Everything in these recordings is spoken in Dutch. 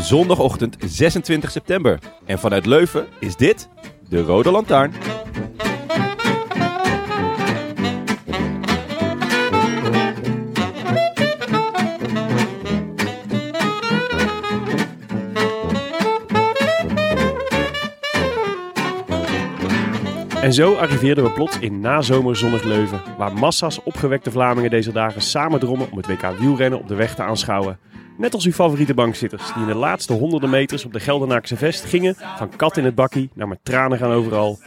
Zondagochtend 26 september en vanuit Leuven is dit de Rode Lantaarn. En zo arriveerden we plots in nazomerzonnig Leuven, waar massa's opgewekte Vlamingen deze dagen samen drommen om het WK wielrennen op de weg te aanschouwen. Net als uw favoriete bankzitters, die in de laatste honderden meters op de Geldernaakse vest gingen van kat in het bakkie naar met tranen gaan overal.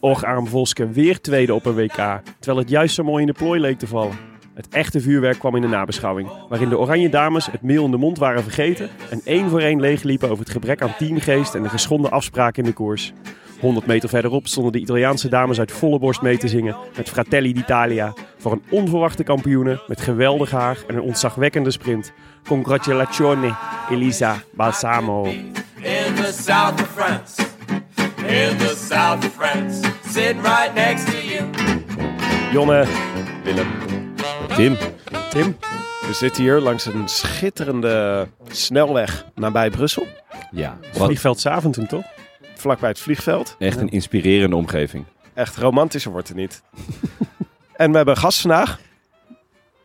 Och, Arm Voske weer tweede op een WK, terwijl het juist zo mooi in de plooi leek te vallen. Het echte vuurwerk kwam in de nabeschouwing, waarin de Oranje Dames het meel in de mond waren vergeten en één voor één leegliepen over het gebrek aan teamgeest en de geschonden afspraken in de koers. 100 meter verderop stonden de Italiaanse dames uit volle borst mee te zingen met Fratelli d'Italia voor een onverwachte kampioene met geweldig haar en een ontzagwekkende sprint. Congratulazione, Elisa Balsamo. In the south of France, in the south of France, sitting right next to you. Jonne, Willem. Tim. Tim, We zitten hier langs een schitterende snelweg nabij Brussel. Ja, wat vliegveld Zaventem toch? Vlakbij het vliegveld. echt een inspirerende omgeving. Echt romantischer wordt het niet. en we hebben een gast vandaag.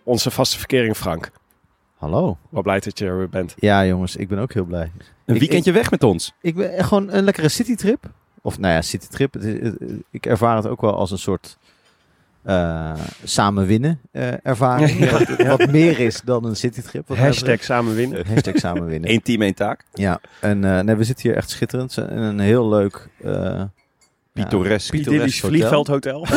Onze vaste verkering Frank. Hallo. Wat blij dat je er weer bent. Ja, jongens, ik ben ook heel blij. Een Ik- weekendje weg met ons. Ik ben gewoon een lekkere citytrip. Of nou ja, citytrip. Ik ervaar het ook wel als een soort eh samen winnen eh, ervaring. Wat, wat meer is dan een citytrip. Hashtag betreft. samen winnen. Hashtag samen winnen. Eén team, één taak. Ja, en eh, nee, we zitten hier echt schitterend. En een heel leuk... Pittoresk. Ja, Idyllisch hotel. vliegveldhotel.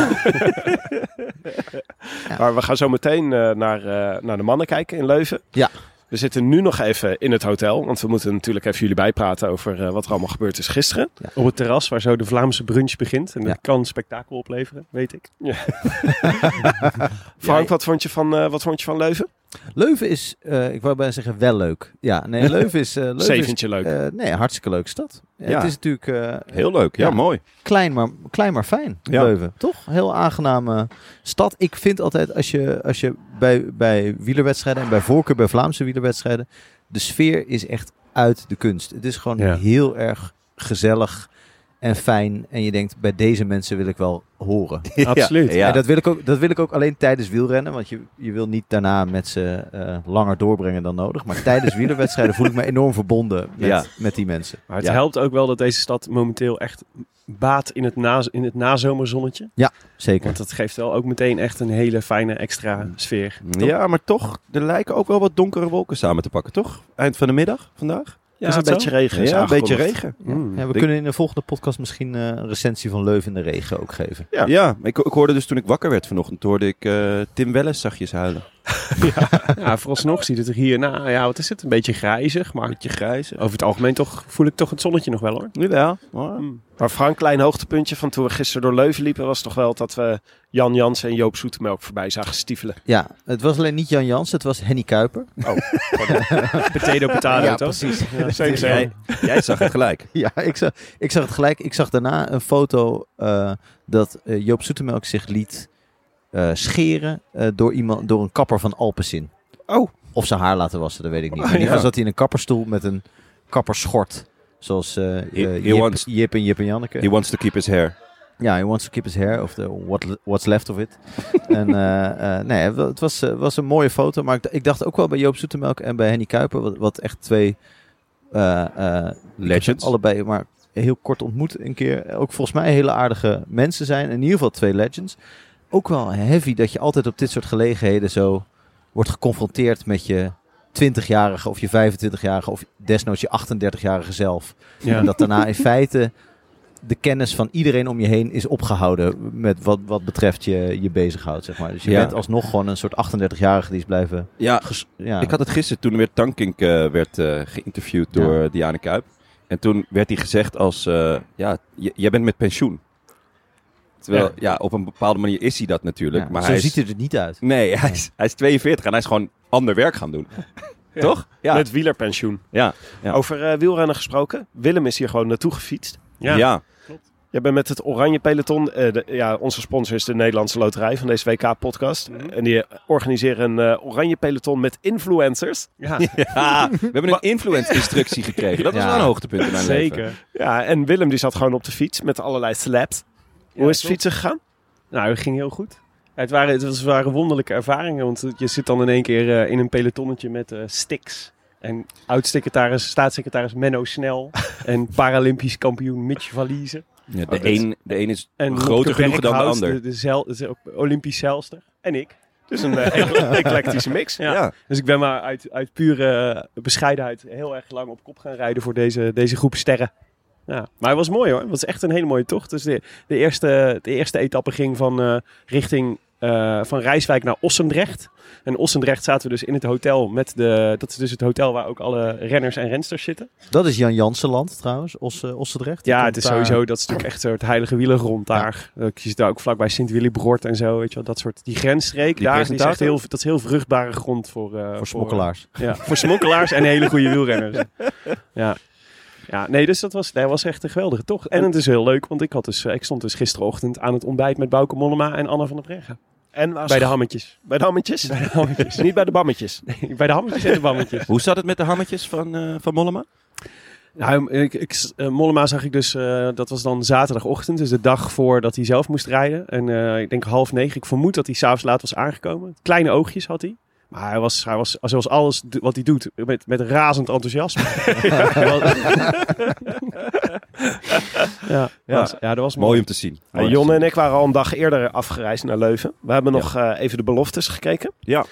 Maar we gaan zo meteen eh, naar, eh, naar de mannen kijken in Leuven. Ja. We zitten nu nog even in het hotel. Want we moeten natuurlijk even jullie bijpraten over eh, wat er allemaal gebeurd is gisteren. Op het terras waar zo de Vlaamse brunch begint. En dat Ja. kan spektakel opleveren, weet ik. Frank, wat, vond je van, eh, wat vond je van Leuven? Leuven is, eh, ik wou bijna zeggen, wel leuk. Ja, nee, Leuven is... Leuven is, Zeventje leuk. eh, nee, hartstikke leuke stad. Ja. Het is natuurlijk Heel leuk. Ja, Ja. mooi. klein, maar, klein maar fijn, Ja. Leuven. Toch? Heel aangename stad. Ik vind altijd, als je, als je bij, bij wielerwedstrijden en bij voorkeur bij Vlaamse wielerwedstrijden, de sfeer is echt uit de kunst. Het is gewoon heel erg gezellig en fijn. En je denkt, bij deze mensen wil ik wel horen. Absoluut. Ja. En dat wil, ik ook, dat wil ik ook alleen tijdens wielrennen. Want je, je wil niet daarna met ze eh, langer doorbrengen dan nodig. Maar tijdens wielerwedstrijden voel ik me enorm verbonden met, Ja. met die mensen. Maar het Ja. helpt ook wel dat deze stad momenteel echt baat in het, na, in het nazomerzonnetje. Zeker. Want dat geeft wel ook meteen echt een hele fijne extra sfeer. Ja, maar toch, er lijken ook wel wat donkere wolken samen te pakken, toch? Eind van de middag vandaag? Ja, is een beetje regen. is Ja, een beetje regen. Mm. Ja, we kunnen in de volgende podcast misschien eh, een recensie van Leuven in de regen ook geven. Ja. Ja, ik, ik hoorde dus toen ik wakker werd vanochtend, hoorde ik eh, Tim Welles zachtjes huilen. Ja, vooralsnog ziet het er hier, nou ja, wat is het? Een beetje grijzig, maar Beetje grijs. over het algemeen toch voel ik toch het zonnetje nog wel hoor. Nu wel. maar- Mm. Maar Frank, klein hoogtepuntje van toen we gisteren door Leuven liepen... was toch wel dat we Jan Jans en Joop Zoetemelk voorbij zagen stiefelen. Ja, het was alleen niet Jan Jans, het was Henny Kuiper. Potato, potato, ja, toch? precies. Ja, jij zag het gelijk. Ja, ik zag, ik zag het gelijk. Ik zag daarna een foto eh, dat eh, Joop Zoetemelk zich liet eh, scheren eh, door, iemand, door een kapper van Alpecin. Oh. Of zijn haar laten wassen, dat weet ik niet. Oh, Maar in ieder geval ja. zat hij in een kapperstoel met een kapperschort. Zoals eh, eh, he Jip, wants- Jip en Jip en Janneke. He wants to keep his hair. Ja, he wants to keep his hair, of the, what, what's left of it. en eh, eh, nee, het was, was een mooie foto. Maar ik, dacht ook wel bij Joop Zoetemelk en bij Henny Kuiper, wat, wat echt twee eh, eh, Legends. allebei maar heel kort ontmoet een keer. Ook volgens mij hele aardige mensen zijn. In ieder geval twee legends. Ook wel heavy dat je altijd op dit soort gelegenheden zo wordt geconfronteerd met je 20-jarige of je 25-jarige of desnoods je 38-jarige zelf. En dat daarna in feite de kennis van iedereen om je heen is opgehouden met wat, wat betreft je, je bezighoudt, zeg maar. Dus je Ja. bent alsnog gewoon een soort 38-jarige die is blijven... Ja, ja. ik had het gisteren toen weer Tankink eh, werd eh, geïnterviewd door Diane Kuip. En toen werd hij gezegd als, eh, ja, jij bent met pensioen. Terwijl, Ja. ja. op een bepaalde manier is hij dat natuurlijk. Ja, maar zo hij is, ziet het er niet uit. Nee, hij is, hij is 42 en hij is gewoon ander werk gaan doen. Toch? Ja. Met wielerpensioen. Ja. Ja. Over eh, wielrennen gesproken. Willem is hier gewoon naartoe gefietst. Ja. ja. Jij bent met het Oranje Peloton. eh, de- ja, onze sponsor is de Nederlandse Loterij van deze WK-podcast. Mhm. En die organiseren een eh, Oranje Peloton met influencers. Ja, Ja, we hebben een influence-instructie gekregen. Dat was Ja. wel een hoogtepunt in mijn leven. zeker. Ja, en Willem die zat gewoon op de fiets met allerlei slaps. Hoe Ja, is het fietsen gegaan? Nou, het ging heel goed. Het, waren, het was- waren wonderlijke ervaringen, want je zit dan in één keer eh, in een pelotonnetje met eh Stix. En oud-secretaris, staatssecretaris Menno Snel en Paralympisch kampioen Mitch Valise. Ja, Oh, de, dit- een, de een is En groter genoeg dan de ander. De, de, zeil- de Olympisch zeilster. En ik. Dus een eh, eclectische mix. Ja. Ja. Dus ik ben maar uit, uit pure bescheidenheid heel erg lang op kop gaan rijden voor deze, deze groep sterren. Ja. Maar het was mooi hoor. Het was echt een hele mooie tocht. Dus de, de, eerste, de eerste etappe ging van eh, richting eh, van Rijswijk naar Ossendrecht. En Ossendrecht zaten we dus in het hotel met de... Dat is dus het hotel waar ook alle renners en rensters zitten. Dat is Jan Jansenland trouwens, Osse, Ossendrecht. Die Ja, het is daar- sowieso... Dat is natuurlijk echt zo het heilige wielergrond daar. Eh, Je zit daar ook vlakbij Sint-Willibrord en zo. Weet je wel, dat soort... Die grensstreek Die daar, die is echt heel, dat is heel vruchtbare grond voor... eh, Voor smokkelaars. Ja, voor smokkelaars en hele goede wielrenners. Ja. Ja, nee, dus dat was, dat was echt een geweldige tocht. En het is heel leuk, want ik, had dus, eh, ik stond dus gisterochtend aan het ontbijt met Bouke Mollema en Anna van der Breggen. En waar Bij de hammetjes. bij de hammetjes? Bij de hammetjes. Niet bij de bammetjes. Bij de hammetjes en de bammetjes. Hoe zat het met de hammetjes van, eh, van Mollema? Nou, ik, ik, eh, Mollema zag ik dus, eh, dat was dan zaterdagochtend, dus de dag voordat hij zelf moest rijden. En eh, ik denk half negen, ik vermoed dat hij s'avonds laat was aangekomen. Kleine oogjes had hij. Maar hij was, hij was zoals alles wat hij doet, met, met razend enthousiasme. ja, Ja. was- ja, dat was mooi. Mooi om te zien. Zien. en ik waren al een dag eerder afgereisd naar Leuven. We hebben nog eh, even de beloftes gekeken. Ja.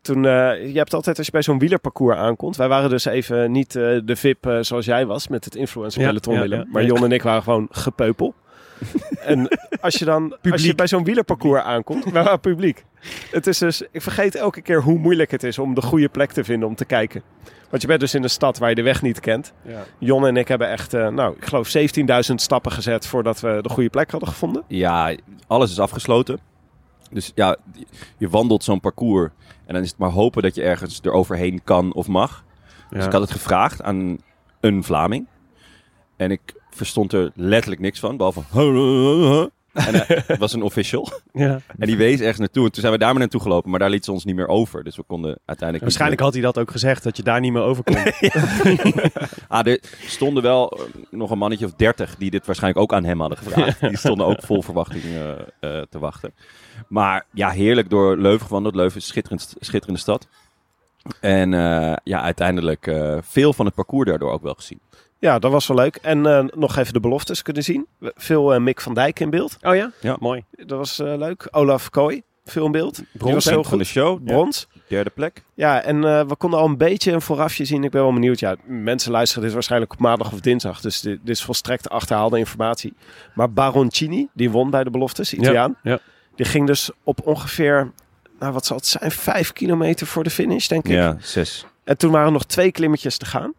Toen, eh, je hebt altijd als je bij zo'n wielerparcours aankomt. Wij waren dus even niet eh, de VIP zoals jij was met het influencer Ja, peloton ja, Willem. ja. maar Jon en ik waren gewoon gepeupel. En als je dan als je bij zo'n wielerparcours aankomt, waren publiek. Het is dus, ik vergeet elke keer hoe moeilijk het is om de goede plek te vinden om te kijken. Want je bent dus in een stad waar je de weg niet kent. Ja. Jon en ik hebben echt, eh, nou, ik geloof 17.000 stappen gezet voordat we de goede plek hadden gevonden. Ja, alles is afgesloten. Dus ja, je wandelt zo'n parcours. En dan is het maar hopen dat je ergens eroverheen kan of mag. Dus ik had het gevraagd aan een Vlaming. En ik verstond er letterlijk niks van. Behalve... En eh, het was een official. Ja. En die wees ergens naartoe. En toen zijn we daar maar naartoe gelopen. Maar daar liet ze ons niet meer over. Dus we konden uiteindelijk... Waarschijnlijk had hij dat ook gezegd, dat je daar niet meer over kon. Ah, er stonden wel eh, nog een mannetje of dertig die dit waarschijnlijk ook aan hem hadden gevraagd. Die stonden ook vol verwachting eh, te wachten. Maar ja, heerlijk door Leuven gewandeld. Leuven is een schitterend, schitterende stad. En ja, uiteindelijk veel van het parcours daardoor ook wel gezien. Ja, dat was wel leuk. En eh, nog even de beloftes kunnen zien. Veel Mick van Dijk in beeld. Oh ja? Ja. Mooi. Dat was eh, leuk. Olaf Kooi, veel in beeld. Was Brons heel van de goed. show, Brons. derde plek. Ja, en eh, we konden al een beetje een voorafje zien. Ik ben wel benieuwd. Ja, mensen luisteren dit waarschijnlijk op maandag of dinsdag. Dus dit, dit is volstrekt achterhaalde informatie. Maar Baroncini, die won bij de beloftes, Italiaan. Ja. Die ging dus op ongeveer, nou wat zal het zijn, vijf kilometer voor de finish, denk ik. Ja, zes. En toen waren er nog twee klimmetjes te gaan.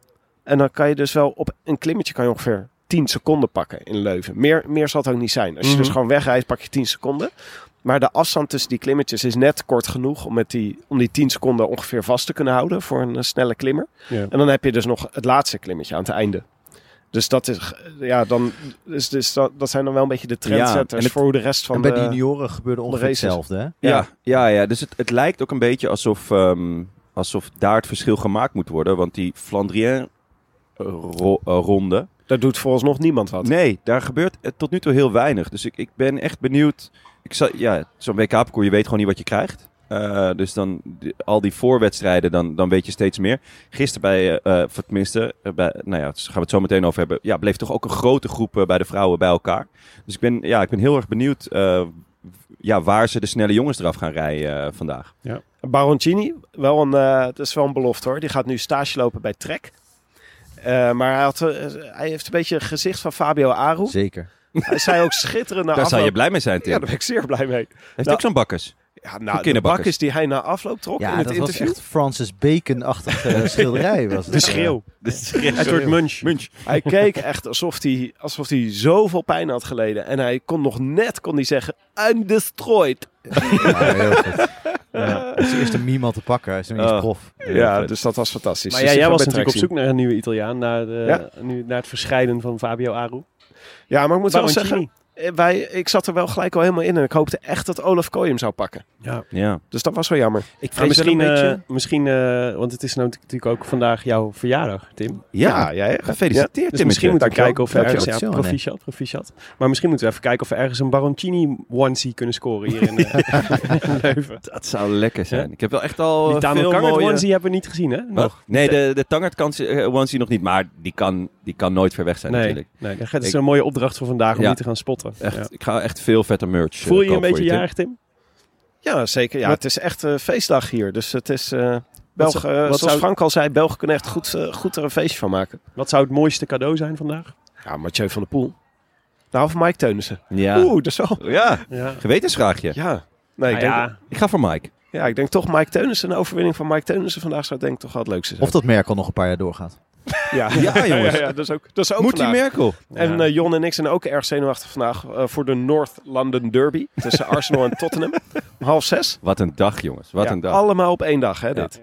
En dan kan je dus wel op een klimmetje kan je ongeveer 10 seconden pakken in Leuven. Meer, meer zal het ook niet zijn. Als je Mhm. dus gewoon wegrijdt, pak je 10 seconden. Maar de afstand tussen die klimmetjes is net kort genoeg om, met die, om die 10 seconden ongeveer vast te kunnen houden voor een eh, snelle klimmer. Ja. En dan heb je dus nog het laatste klimmetje aan het einde. Dus dat, is, ja, dan, dus, dus dat, dat zijn dan wel een beetje de trendsetters het- voor hoe de rest van en bij de... de junioren gebeurde ongeveer hetzelfde, hè? Ja, ja, ja. dus het, het lijkt ook een beetje alsof, ehm, alsof daar het verschil gemaakt moet worden. Want die Flandrien-ronde, Daar doet vooralsnog niemand wat. Nee, daar gebeurt eh, tot nu toe heel weinig. Dus ik, ik ben echt benieuwd. Ik zal, ja, zo'n WK-parcours, je weet gewoon niet wat je krijgt. Eh, dus dan die- al die voorwedstrijden, dan, dan weet je steeds meer. Gisteren bij, eh eh, voor tenminste, eh, bij, nou ja, daar gaan we het zo meteen over hebben. Ja, bleef toch ook een grote groep eh, bij de vrouwen bij elkaar. Dus ik ben, ja, ik ben heel erg benieuwd eh, ja, waar ze de snelle jongens eraf gaan rijden eh, vandaag. Baroncini, wel een, eh, dat is wel een belofte hoor. Die gaat nu stage lopen bij Trek. Eh, maar hij, had, eh, hij heeft een beetje het gezicht van Fabio Aru. Zeker. Hij zei ook schitterend na Daar zou je afloop. blij mee zijn, Tim. Ja, daar ben ik zeer blij mee. Heeft Nou, ook zo'n bakkes. Ja, nou, de bakjes die hij na afloop trok Ja, in het dat was echt Francis Bacon-achtige schilderij. Was het. De schreeuw. Dus Edward Munch. Munch. Hij keek echt alsof hij, alsof hij zoveel pijn had geleden. En hij kon nog net kon hij zeggen, I'm destroyed. Ja, heel goed. Ja, dat is de eerste meme al te pakken. Hij is nog eens Oh. prof. Ja, dus dat was fantastisch. Maar Dus ja, jij was natuurlijk op zoek naar een nieuwe Italiaan. Naar, de, nu, naar het verschijnen van Fabio Aru. Ja, maar ik moet wel Baroncini. zeggen, eh, wij, ik zat er wel gelijk al helemaal in. En ik hoopte echt dat Olaf Kooi hem zou pakken. Ja. Ja. Dus dat was wel jammer. Ik Maar misschien, een beetje... eh, misschien eh, want het is nou natuurlijk ook vandaag jouw verjaardag, Tim. ja, ja, ja. gefeliciteerd Dus Timmetje. misschien moeten we kijken of we ergens... Ja, Dankjewel. proficiat, proficiat. Maar misschien moeten we even kijken of we ergens een Baroncini onesie kunnen scoren hier in, eh, in Leuven. Dat zou lekker zijn. Ja. Ik heb wel echt al Die eh, veel Kangert mooie... onesie hebben we niet gezien, hè? Nog. Nee, de, de Tangert eh, onesie nog niet, maar die kan, die kan nooit ver weg zijn Nee, natuurlijk. nee, dat is een mooie opdracht voor vandaag om die te gaan spotten. Echt, Ja. Ik ga echt veel vette merch eh, Voel je je een beetje jarig, Tim? Ja, zeker. Ja, Wat- het is echt een feestdag hier. Dus het is... eh eh, wat zoals zou- Frank al zei, Belgen kunnen echt goed, eh, goed er een feestje van maken. Wat zou het mooiste cadeau zijn vandaag? Ja, Mathieu van der Poel. Nou, of Mike Teunissen. Ja. Oeh, dat is wel... ja, Ja. gewetensvraagje. Ja. Nee, ik, Nou denk, ja, Ik ga voor Mike. ja, ik denk toch Mike Teunissen. Een overwinning van Mike Teunissen vandaag zou denk ik toch wel het leukste zijn. Of dat Merkel nog een paar jaar doorgaat. Ja, Ja, jongens. ja, dat is ook, dat is ook Moet die. Merkel? En eh, Jon en ik zijn ook erg zenuwachtig vandaag eh, voor de North London Derby. Tussen Arsenal en Tottenham. Om half zes. Wat een dag, jongens. Wat Ja, een dag. Allemaal op één dag, hè, Ja. dit.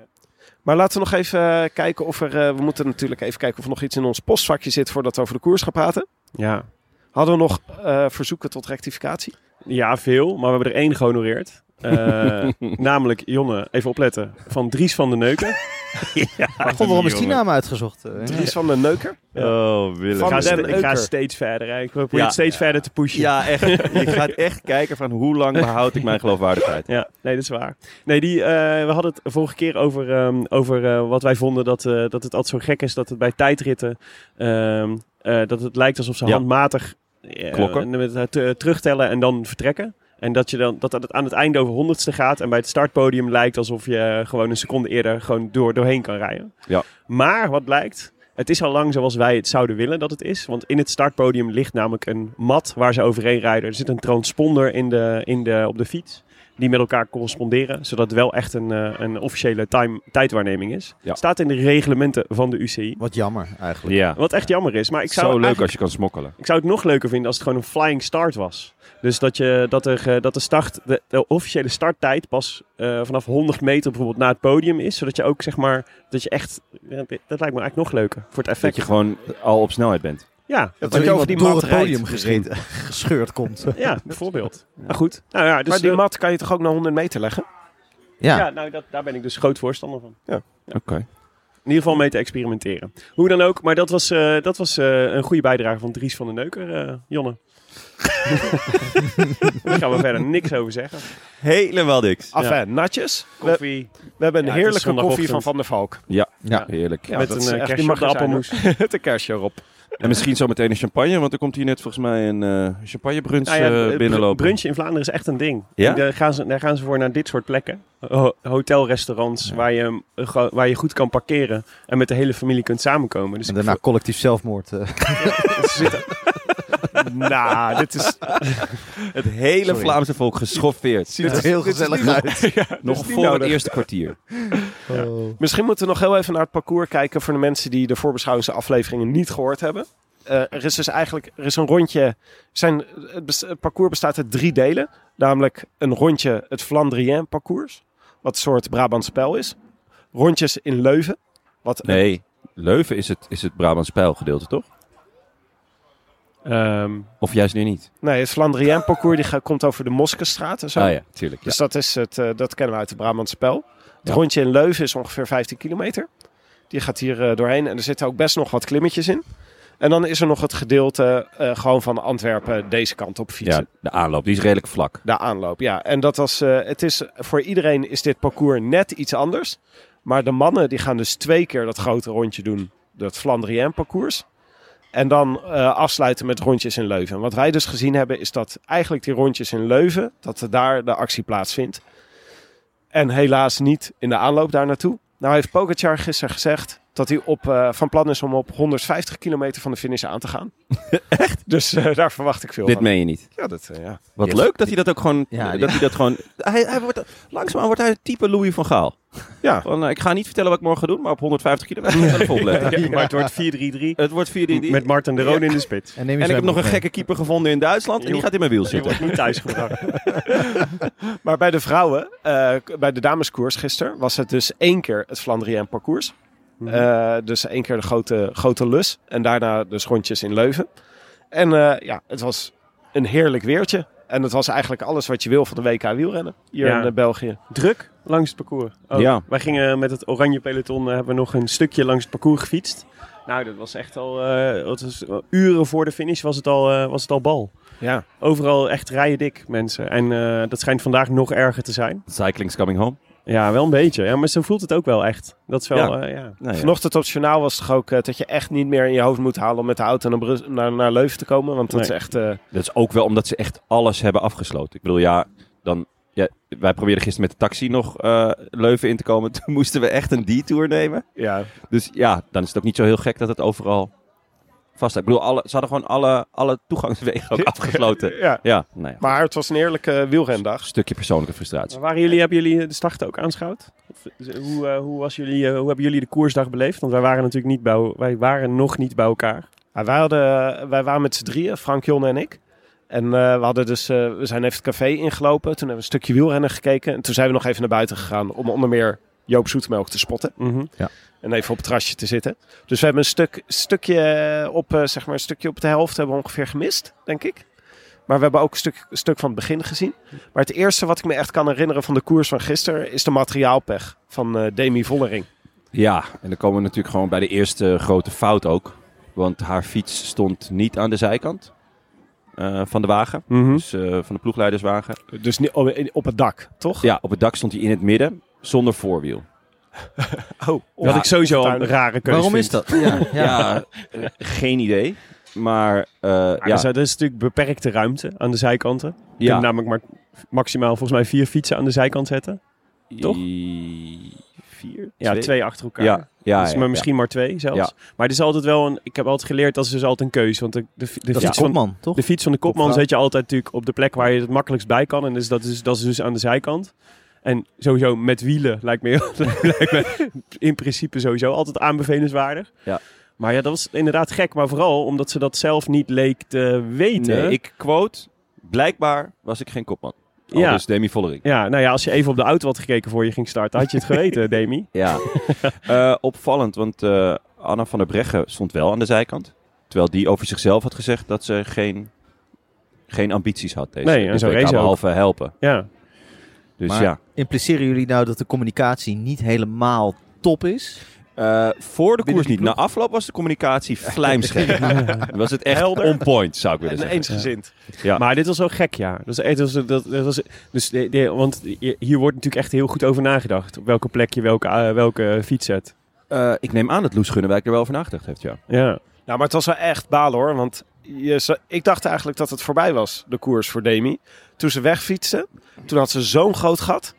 Maar laten we nog even eh, kijken of er... we moeten natuurlijk even kijken of er nog iets in ons postvakje zit voordat we over de koers gaan praten. ja. Hadden we nog eh, verzoeken tot rectificatie? ja, veel, maar we hebben er één gehonoreerd. Eh, namelijk, Jonne, even opletten, van Dries van den Neuken. God, waarom is die naam uitgezocht? Eh, Dries van de Neuker. Oh, Willem. Ik Van ga, ik ga steeds verder. Hè. Ik probeer Ja. het steeds verder te pushen. Ja, echt. Je gaat echt kijken van hoe lang behoud ik mijn geloofwaardigheid. Ja, nee, dat is waar. Nee, die, eh, we hadden het vorige keer over, ehm, over eh, wat wij vonden dat, eh, dat het altijd zo gek is dat het bij tijdritten, ehm, eh, dat het lijkt alsof ze Ja. handmatig Klokken. met terugtellen en dan vertrekken. En dat, je dan, dat het aan het einde over honderdste gaat en bij het startpodium lijkt alsof je gewoon een seconde eerder gewoon door, doorheen kan rijden. Ja. Maar wat blijkt, het is al lang zoals wij het zouden willen dat het is. Want in het startpodium ligt namelijk een mat waar ze overheen rijden. Er zit een transponder in de, in de, op de fiets. Die met elkaar corresponderen. Zodat het wel echt een, eh, een officiële time, tijdwaarneming is. Ja. Staat in de reglementen van de UCI. Wat jammer eigenlijk. Ja. Wat echt jammer is. Maar ik zou, Zo leuk als je kan smokkelen. ik zou het nog leuker vinden als het gewoon een flying start was. Dus dat, je, dat, er, dat de, start, de, de officiële starttijd pas eh, vanaf 100 meter bijvoorbeeld naar het podium is. Zodat je ook zeg maar, dat je echt, dat lijkt me eigenlijk nog leuker voor het Dat effect. je gewoon al op snelheid bent. Ja, Dat je er over iemand die door mat het podium gereden, gescheurd komt. ja, bijvoorbeeld. Maar goed, nou ja, dus maar die eh, mat kan je toch ook naar 100 meter leggen? Ja, ja, nou, dat, daar ben ik dus groot voorstander van. Oké. In ieder geval mee te experimenteren. Hoe dan ook, maar dat was, eh, dat was eh, een goede bijdrage van Dries van den Neuker, eh, Jonne. Daar gaan we verder niks over zeggen. Helemaal niks. Enfin, natjes. We, Koffie. we hebben een Ja, heerlijke koffie van Van der Valk. Ja, Ja. heerlijk. Ja, met een kerstje op de appelmoes. Met een kerstje erop. En misschien zo meteen een champagne, want er komt hier net volgens mij een eh champagnebrunch Nou ja, eh, het binnenlopen. in Vlaanderen is echt een ding. Ja? Daar, gaan ze, daar gaan ze voor naar dit soort plekken. Ho- hotelrestaurants waar, je, eh, waar je goed kan parkeren en met de hele familie kunt samenkomen. Dus en daarna collectief zelfmoord. eh. ze zitten- nou, dit is... Het hele Sorry. Vlaamse volk geschoffeerd. ziet er heel gezellig uit. Nog voor het eerste kwartier. Misschien moeten we nog heel even naar het parcours kijken voor de mensen die de voorbeschouwingsafleveringen niet gehoord hebben. Eh, er is dus eigenlijk er is een rondje. Zijn, het, parcours bestaat uit drie delen. Namelijk een rondje het Flandrien parcours. Wat een soort Brabants spel is. Rondjes in Leuven. Wat Nee, Leuven is het, is het Brabants Pijlgedeelte, toch? Ehm, Of juist nu niet? Nee, het Flandrien parcours die komt over de Moskestraat en zo. Ah ja, tuurlijk. Ja. Dus dat, is het, eh, dat kennen we uit het Brabants spel. Het Ja. rondje in Leuven is ongeveer 15 kilometer. Die gaat hier eh, doorheen en er zitten ook best nog wat klimmetjes in. En dan is er nog het gedeelte eh, gewoon van Antwerpen deze kant op fietsen. Ja, de aanloop, die is redelijk vlak. De aanloop, ja. En dat was, het is, voor iedereen is dit parcours net iets anders. Maar de mannen die gaan dus twee keer dat grote rondje doen. Dat Flandrien parcours. En dan eh, afsluiten met rondjes in Leuven. En wat wij dus gezien hebben is dat eigenlijk die rondjes in Leuven, dat er daar de actie plaatsvindt. En helaas niet in de aanloop daar naartoe. Nou heeft Pogacar gisteren gezegd dat hij op, eh, van plan is om op 150 kilometer van de finish aan te gaan. Echt? Dus eh, daar verwacht ik veel Dit van. meen je niet. Ja, dat, eh, ja. Wat leuk dat hij dat ook gewoon... Ja, dat ja. hij dat gewoon... Hij, hij wordt, langzaamaan wordt hij het type Louis van Gaal. Ja. Van, ik ga niet vertellen wat ik morgen ga doen, maar op 150 kilometer ga ik even opletten. Ja, maar het wordt 4-3-3 Het wordt 4 d met Martin de Roon in de spits. En, En ik heb nog een gekke keeper gevonden in Duitsland en die gaat in mijn wiel Die zitten. wordt niet thuisgebracht. Maar bij de vrouwen, eh, bij de dameskoers gisteren, was het dus één keer het Flandrien parcours. Eh, dus één keer de grote, grote lus. En daarna dus rondjes in Leuven. En eh, ja, het was een heerlijk weertje. En het was eigenlijk alles wat je wil van de WK wielrennen hier Ja. in eh, België. Druk langs het parcours. Oh, Ja. Wij gingen met het oranje peloton, hebben we nog een stukje langs het parcours gefietst. Nou, dat was echt al, eh, wat was, uren voor de finish was het al, was het al bal. Ja, Overal echt rijen dik mensen. En eh, dat schijnt vandaag nog erger te zijn. Cycling's coming home. Ja, wel een beetje. Ja, maar zo voelt het ook wel echt. Dat is wel, Ja. eh, ja. Nou ja. Vanochtend op het journaal was toch ook eh, dat je echt niet meer in je hoofd moet halen om met de auto naar, Brus- naar, naar Leuven te komen. Want dat Nee. is echt... eh, Dat is ook wel omdat ze echt alles hebben afgesloten. Ik bedoel, ja, dan, ja wij probeerden gisteren met de taxi nog eh, Leuven in te komen. Toen moesten we echt een detour nemen. ja, Dus ja, dan is het ook niet zo heel gek dat het overal vast. Ik bedoel, alle, ze hadden gewoon alle, alle toegangswegen ook afgesloten. ja. Ja, nou ja. Maar het was een eerlijke wielrendag. Een stukje persoonlijke frustratie. Maar waren jullie, hebben jullie de start ook aanschouwd? Of, eh, hoe, eh, hoe, was jullie, eh, hoe hebben jullie de koersdag beleefd? Want wij waren natuurlijk niet bij, wij waren nog niet bij elkaar. Ja, wij, hadden, wij waren met z'n drieën, Frank, Jon en ik. En eh, we, hadden dus, eh, we zijn even het café ingelopen. Toen hebben we een stukje wielrennen gekeken. En toen zijn we nog even naar buiten gegaan om onder meer Joop Zoetemelk te spotten. Mhm. En even op het terrasje te zitten. Dus we hebben een, stuk, stukje, eh, op, eh, zeg maar een stukje op de helft hebben we ongeveer gemist, denk ik. Maar we hebben ook een stuk, een stuk van het begin gezien. Maar het eerste wat ik me echt kan herinneren van de koers van gisteren... is de materiaalpech van eh, Demi Vollering. Ja, en dan komen we natuurlijk gewoon bij de eerste grote fout ook. Want haar fiets stond niet aan de zijkant eh, van de wagen. Mhm. Dus eh, van de ploegleiderswagen. Dus op het dak, toch? Ja, op het dak stond hij in het midden zonder voorwiel. Oh, Dat ik sowieso al een rare keuze Waarom vind. is dat? Ja, ja. Ja, eh, geen idee. Maar eh, Ja, ja, Er is natuurlijk beperkte ruimte aan de zijkanten. Je ja. kunt namelijk maar maximaal volgens mij vier fietsen aan de zijkant zetten. toch? I- Vier? Ja, twee, achter elkaar. Ja, ja, dus ja, maar ja. misschien maar twee zelfs. Ja. Maar het is altijd wel een. Ik heb altijd geleerd dat is dus altijd een keuze. Want de, de, de, Dat is fiets de van, kopman, toch? de fiets van de kopman zet je altijd natuurlijk op de plek waar je het makkelijkst bij kan. En dus dat, is, dat is dus aan de zijkant. En sowieso met wielen lijkt me, lijkt me in principe sowieso altijd aanbevelenswaardig. Ja. Maar ja, dat was inderdaad gek. Maar vooral omdat ze dat zelf niet leek te weten. Nee, ik quote, blijkbaar was ik geen kopman. Al Ja. dus Demi Vollering. Ja, nou ja, als je even op de auto had gekeken voor je ging starten, had je het geweten, Demi. Ja, Eh, opvallend, want eh, Anna van der Breggen stond wel aan de zijkant. Terwijl die over zichzelf had gezegd dat ze geen, geen ambities had. Deze, Nee, en zo race behalve helpen. Ja, Dus Maar- ja, Impliceren jullie nou dat de communicatie niet helemaal top is? Eh, voor de Binnen koers niet. Na afloop was de communicatie vlijmscherp. was het echt Helder. on point, zou ik willen En zeggen. eensgezind. Ja. maar dit was wel gek, ja. Dat was, dat was, dat, dat was, dus de, de- want hier wordt natuurlijk echt heel goed over nagedacht. Op welke plek je welke, eh, welke fiets zet. Eh, ik neem aan dat Loes Gunnewijk er wel over nagedacht heeft, ja. Ja. Nou, maar het was wel echt balen hoor. Want je, ik dacht eigenlijk dat het voorbij was, de koers voor Demi. Toen ze wegfietste, toen had ze zo'n groot gat.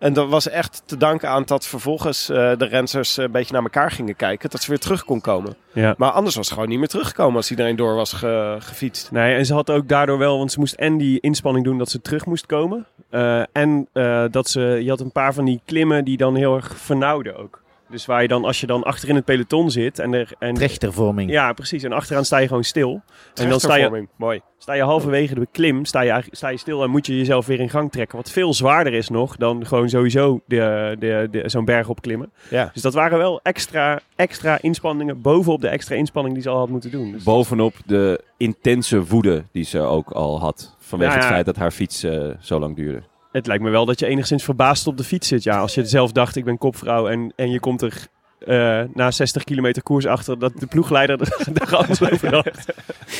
En dat was echt te danken aan dat vervolgens eh, de renners een beetje naar elkaar gingen kijken. Dat ze weer terug kon komen. ja. Maar anders was ze gewoon niet meer teruggekomen als iedereen door was ge- gefietst. Nee, en ze had ook daardoor wel, want ze moest en die inspanning doen dat ze terug moest komen. eh, en eh, dat ze, je had een paar van die klimmen die dan heel erg vernauwden ook. Dus waar je dan, als je dan achter in het peloton zit en er... En, Trechtervorming. ja, precies. En achteraan sta je gewoon stil. En dan sta je. Mooi. sta je halverwege de klim, sta je, eigenlijk- sta je stil en moet je jezelf weer in gang trekken. Wat veel zwaarder is nog dan gewoon sowieso de, de, de, zo'n berg opklimmen. Ja. Dus dat waren wel extra, extra inspanningen bovenop de extra inspanning die ze al had moeten doen. Dus Bovenop de intense woede die ze ook al had. Vanwege Ja, ja. het feit dat haar fiets eh, zo lang duurde. Het lijkt me wel dat je enigszins verbaasd op de fiets zit. Ja, als je zelf dacht, ik ben kopvrouw en, en je komt er eh, na 60 kilometer koers achter dat de ploegleider er er alles over had.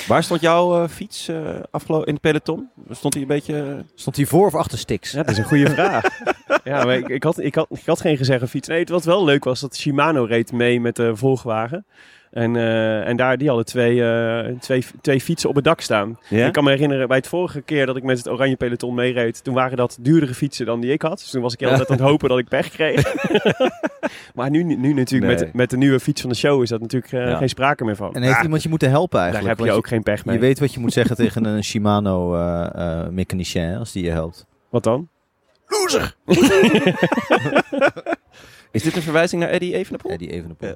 Waar stond jouw eh, fiets eh afgelopen in het peloton? Stond hij een beetje... Stond hij voor of achter Stix? Ja, dat is een goede vraag. ja, maar ik, ik, had, ik, had, ik had geen gezegde fiets. Nee, wat wel leuk was, dat Shimano reed mee met de Volkswagen. En, eh, en daar, die hadden twee, eh, twee, twee fietsen op het dak staan. Ja? Ik kan me herinneren, bij het vorige keer dat ik met het oranje peloton meereed, toen waren dat duurdere fietsen dan die ik had. Dus toen was ik altijd aan het hopen dat ik pech kreeg. maar nu, nu natuurlijk, Nee. met, met de nieuwe fiets van de show, is dat natuurlijk eh, Ja. geen sprake meer van. En heeft Ja, iemand je moeten helpen daar eigenlijk? heb je ook geen pech mee. Je weet wat je moet zeggen tegen een Shimano-mechanicien als die je helpt. Wat dan? Is dit een verwijzing naar Eddie Evenepoel? Ja, die even op.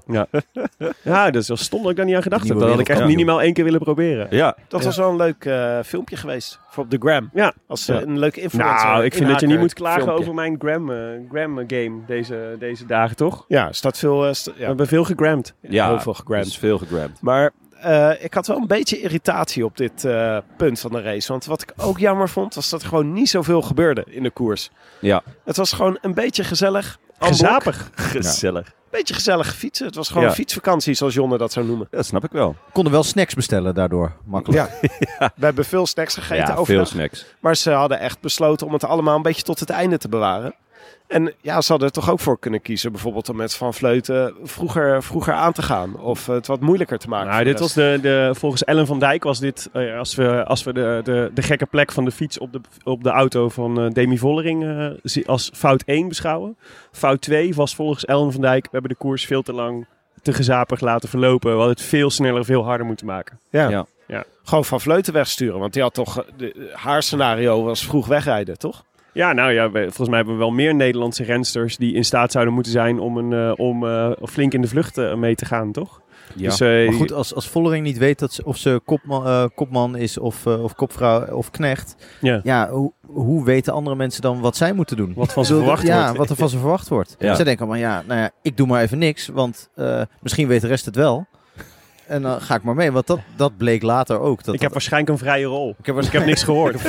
Ja, dat is wel stom dat ik daar niet aan gedacht heb. Dat had ik echt minimaal één keer willen proberen. Ja. Dat was wel een leuk eh, filmpje geweest voor op de gram. Ja. Als eh, Ja. een leuke influencer. Nou, ik vind dat je niet moet klagen filmpje. over mijn gram, eh, gram game deze, deze dagen, toch? Ja, er staat veel. st- We ja, hebben veel gegramd. ja, heel veel gegramd. is veel gegramd. Maar eh, ik had wel een beetje irritatie op dit eh, punt van de race. Want wat ik ook jammer vond, was dat er gewoon niet zoveel gebeurde in de koers. Ja. Het was gewoon een beetje gezellig. Gezapig. Gezellig. beetje gezellig fietsen. Het was gewoon Ja. een fietsvakantie, zoals Jonne dat zou noemen. Dat snap ik wel. Konden wel snacks bestellen daardoor. Makkelijk. Ja. We hebben veel snacks gegeten ja, veel snacks. Maar ze hadden echt besloten om het allemaal een beetje tot het einde te bewaren. En ja, ze hadden er toch ook voor kunnen kiezen. Bijvoorbeeld om met Van Vleuten vroeger, vroeger aan te gaan. Of het wat moeilijker te maken. Nou, dit de was de, de, volgens Ellen van Dijk was dit, eh, als we, als we de, de, de gekke plek van de fiets op de, op de auto van eh, Demi Vollering eh, als fout 1 beschouwen. Fout 2 was volgens Ellen van Dijk, we hebben de koers veel te lang te gezapig laten verlopen. We hadden het veel sneller, veel harder moeten maken. Ja. Ja. Ja. Gewoon Van Vleuten wegsturen. Want die had toch... De, haar scenario was vroeg wegrijden, toch? Ja, nou ja, volgens mij hebben we wel meer Nederlandse rensters die in staat zouden moeten zijn om, een, eh, om eh, flink in de vlucht eh, mee te gaan, toch? Ja. Dus, eh, Maar goed, als, als Vollering niet weet dat ze, of ze kopman, eh, kopman is of, eh, of kopvrouw of knecht. ja. Ja, hoe, hoe weten andere mensen dan wat zij moeten doen? Wat van ze verwacht ja, wordt. wat er van ze verwacht wordt. Ja. Zij denken maar ja, nou ja, ik doe maar even niks, want eh, misschien weet de rest het wel. En dan ga ik maar mee, want dat, dat bleek later ook. Dat ik heb waarschijnlijk een vrije rol. ik heb, Ik heb niks gehoord.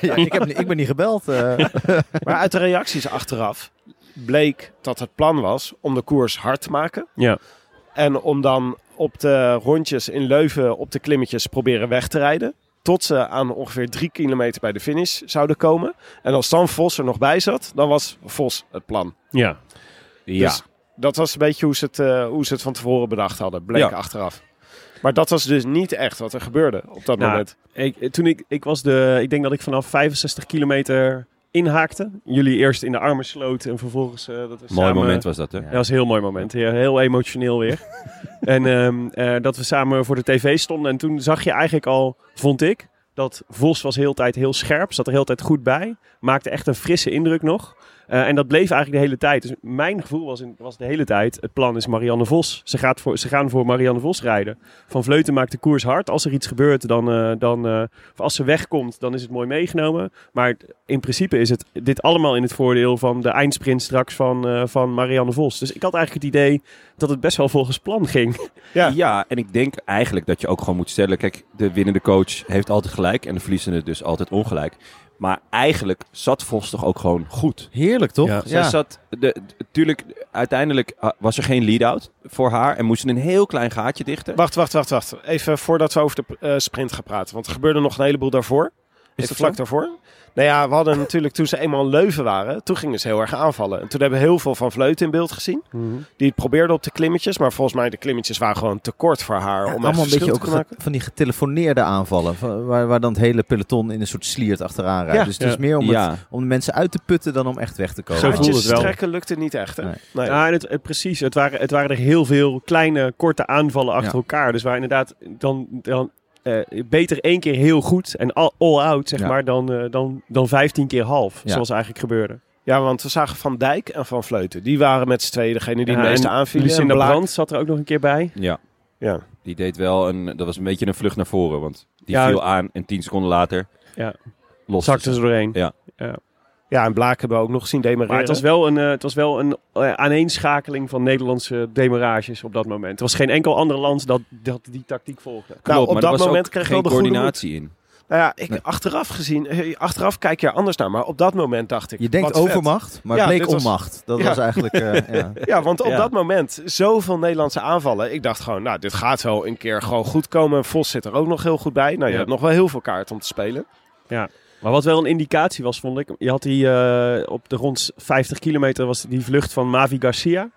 ja, ik, heb, ik ben niet gebeld. eh. Maar uit de reacties achteraf bleek dat het plan was om de koers hard te maken. Ja. En om dan op de rondjes in Leuven op de klimmetjes proberen weg te rijden. Tot ze aan ongeveer drie kilometer bij de finish zouden komen. En als dan Vos er nog bij zat, dan was Vos het plan. Ja. ja. Dus dat was een beetje hoe ze het, eh, hoe ze het van tevoren bedacht hadden. Bleek Ja. achteraf. Maar dat was dus niet echt wat er gebeurde op dat Nou, moment. Ik, toen ik, ik was de, ik denk dat ik vanaf 65 kilometer inhaakte. Jullie eerst in de armen sloten en vervolgens eh, dat we Mooi samen, moment was dat, hè? Ja. Dat was een heel mooi moment. Ja, heel emotioneel weer. en ehm, eh, dat we samen voor de tv stonden. En toen zag je eigenlijk al, vond ik, dat Vos was heel tijd heel scherp. Zat er heel tijd goed bij. Maakte echt een frisse indruk nog. Eh, en dat bleef eigenlijk de hele tijd. Dus mijn gevoel was, in, was de hele tijd, het plan is Marianne Vos. Ze, gaat voor, ze gaan voor Marianne Vos rijden. Van Vleuten maakt de koers hard. Als er iets gebeurt, dan, eh, dan eh, of als ze wegkomt, dan is het mooi meegenomen. Maar in principe is het dit allemaal in het voordeel van de eindsprint straks van, eh, van Marianne Vos. Dus ik had eigenlijk het idee dat het best wel volgens plan ging. Ja. Ja. en ik denk eigenlijk dat je ook gewoon moet stellen... Kijk, de winnende coach heeft altijd gelijk en de verliezende dus altijd ongelijk. Maar eigenlijk zat Vos toch ook gewoon goed. Heerlijk toch? Ja. Zij zat, de, natuurlijk, uiteindelijk ah, was er geen lead-out voor haar en moest ze een heel klein gaatje dichten. Wacht, wacht, wacht, wacht. Even voordat we over de eh, sprint gaan praten. Want er gebeurde nog een heleboel daarvoor. Is dat vlak daarvoor. Nou ja, we hadden natuurlijk toen ze eenmaal in Leuven waren, toen gingen ze heel erg aanvallen. En toen hebben we heel veel van Vleuten in beeld gezien. Die het probeerde op de klimmetjes, maar volgens mij de klimmetjes waren gewoon te kort voor haar Ja, om allemaal een beetje verschil ook te maken. ge- van die getelefoneerde aanvallen. van- waar, waar dan het hele peloton in een soort sliert achteraan rijdt. Ja. dus het is meer om, het- om de mensen uit te putten dan om echt weg te komen. Zo voelde het wel. trekken lukte niet echt, hè? Nee. Nee. Ja, en het, het- precies. Het waren, het waren er heel veel kleine, korte aanvallen achter Ja. elkaar. Dus waar inderdaad dan, dan eh, beter één keer heel goed en all, all out, zeg Ja. maar, dan, eh, dan, dan 15 keer half. Ja. Zoals eigenlijk gebeurde. Ja, want we zagen Van Dijk en Van Vleuten. Die waren met z'n tweeën degene die Ja, het meeste en aanvielen. Lucinda Blaak- Brandt zat er ook nog een keer bij. ja, Ja. die deed wel een, dat was een beetje een vlucht naar voren, want die Ja, viel aan en tien seconden later Ja. Zakte ze. ze doorheen. Ja. ja, en Blaak hebben we ook nog gezien demareren. Maar het was wel een, eh, het was wel een eh, aaneenschakeling van Nederlandse demarages op dat moment. Er was geen enkel ander land dat, dat die tactiek volgde. Klopt, Nou, op maar dat moment kreeg geen wel de goede coördinatie in. Nou ja, ik, achteraf gezien, eh, achteraf kijk je er anders naar. Maar op dat moment dacht ik. Je denkt wat vet. overmacht, maar Ja, het bleek was- onmacht. Dat Ja. was eigenlijk... eh, ja. Ja, want op Ja. dat moment zoveel Nederlandse aanvallen. Ik dacht gewoon, nou, dit gaat wel een keer gewoon goed komen. Vos zit er ook nog heel goed bij. Nou, je Ja. hebt nog wel heel veel kaart om te spelen. Maar wat wel een indicatie was, vond ik. Je had die eh, op de rond 50 kilometer was die vlucht van Mavi Garcia.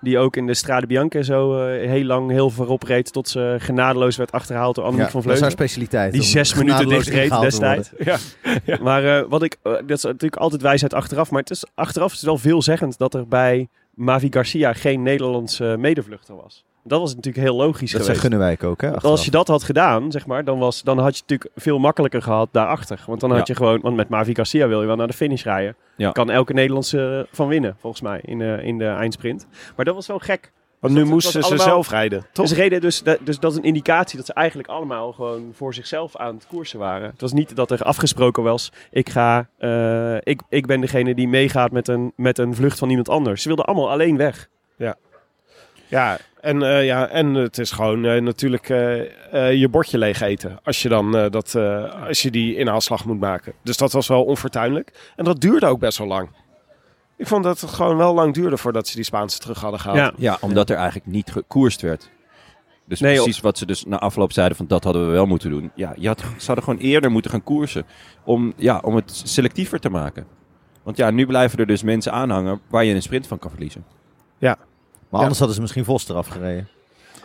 Die ook in de Strade Bianca zo eh, heel lang heel voorop reed. Tot ze genadeloos werd achterhaald door Annemiek Ja, van dat is haar Vleuten. specialiteit. Die zes minuten dicht reed ingehaald te worden. destijds. Maar eh, wat ik, dat is natuurlijk altijd wijsheid achteraf. Maar het is, achteraf is het wel veelzeggend dat er bij Mavi Garcia geen Nederlandse medevluchter was. Dat was natuurlijk heel logisch Dat geweest. zei Gunnewijk ook, hè? Want als je dat had gedaan, zeg maar, dan, was, dan had je het natuurlijk veel makkelijker gehad daarachter. Want dan had Ja. je gewoon, want met Mavi Garcia wil je wel naar de finish rijden. Ja. Kan elke Nederlandse van winnen, volgens mij, in de, in de eindsprint. Maar dat was wel gek. Want Dus nu dat- moesten dat ze allemaal- zelf rijden. Toch? Dus, reden dus, dat- dus dat is een indicatie dat ze eigenlijk allemaal gewoon voor zichzelf aan het koersen waren. Het was niet dat er afgesproken was, ik, ga, eh, ik, ik ben degene die meegaat met een, met een vlucht van iemand anders. Ze wilden allemaal alleen weg. Ja, en, eh, ja, en het is gewoon eh, natuurlijk eh, je bordje leeg eten. Als je, dan, eh, dat, eh, als je die inhaalslag moet maken. Dus dat was wel onfortuinlijk. En dat duurde ook best wel lang. Ik vond dat het gewoon wel lang duurde voordat ze die Spaanse terug hadden gehaald. Ja. Ja, omdat er eigenlijk niet gekoerst werd. Dus Nee, precies wat ze dus na afloop zeiden van dat hadden we wel moeten doen. Ja, je had, ze hadden gewoon eerder moeten gaan koersen. Om, ja, om het selectiever te maken. Want ja, nu blijven er dus mensen aanhangen waar je een sprint van kan verliezen. Maar anders hadden ze misschien Vos eraf gereden.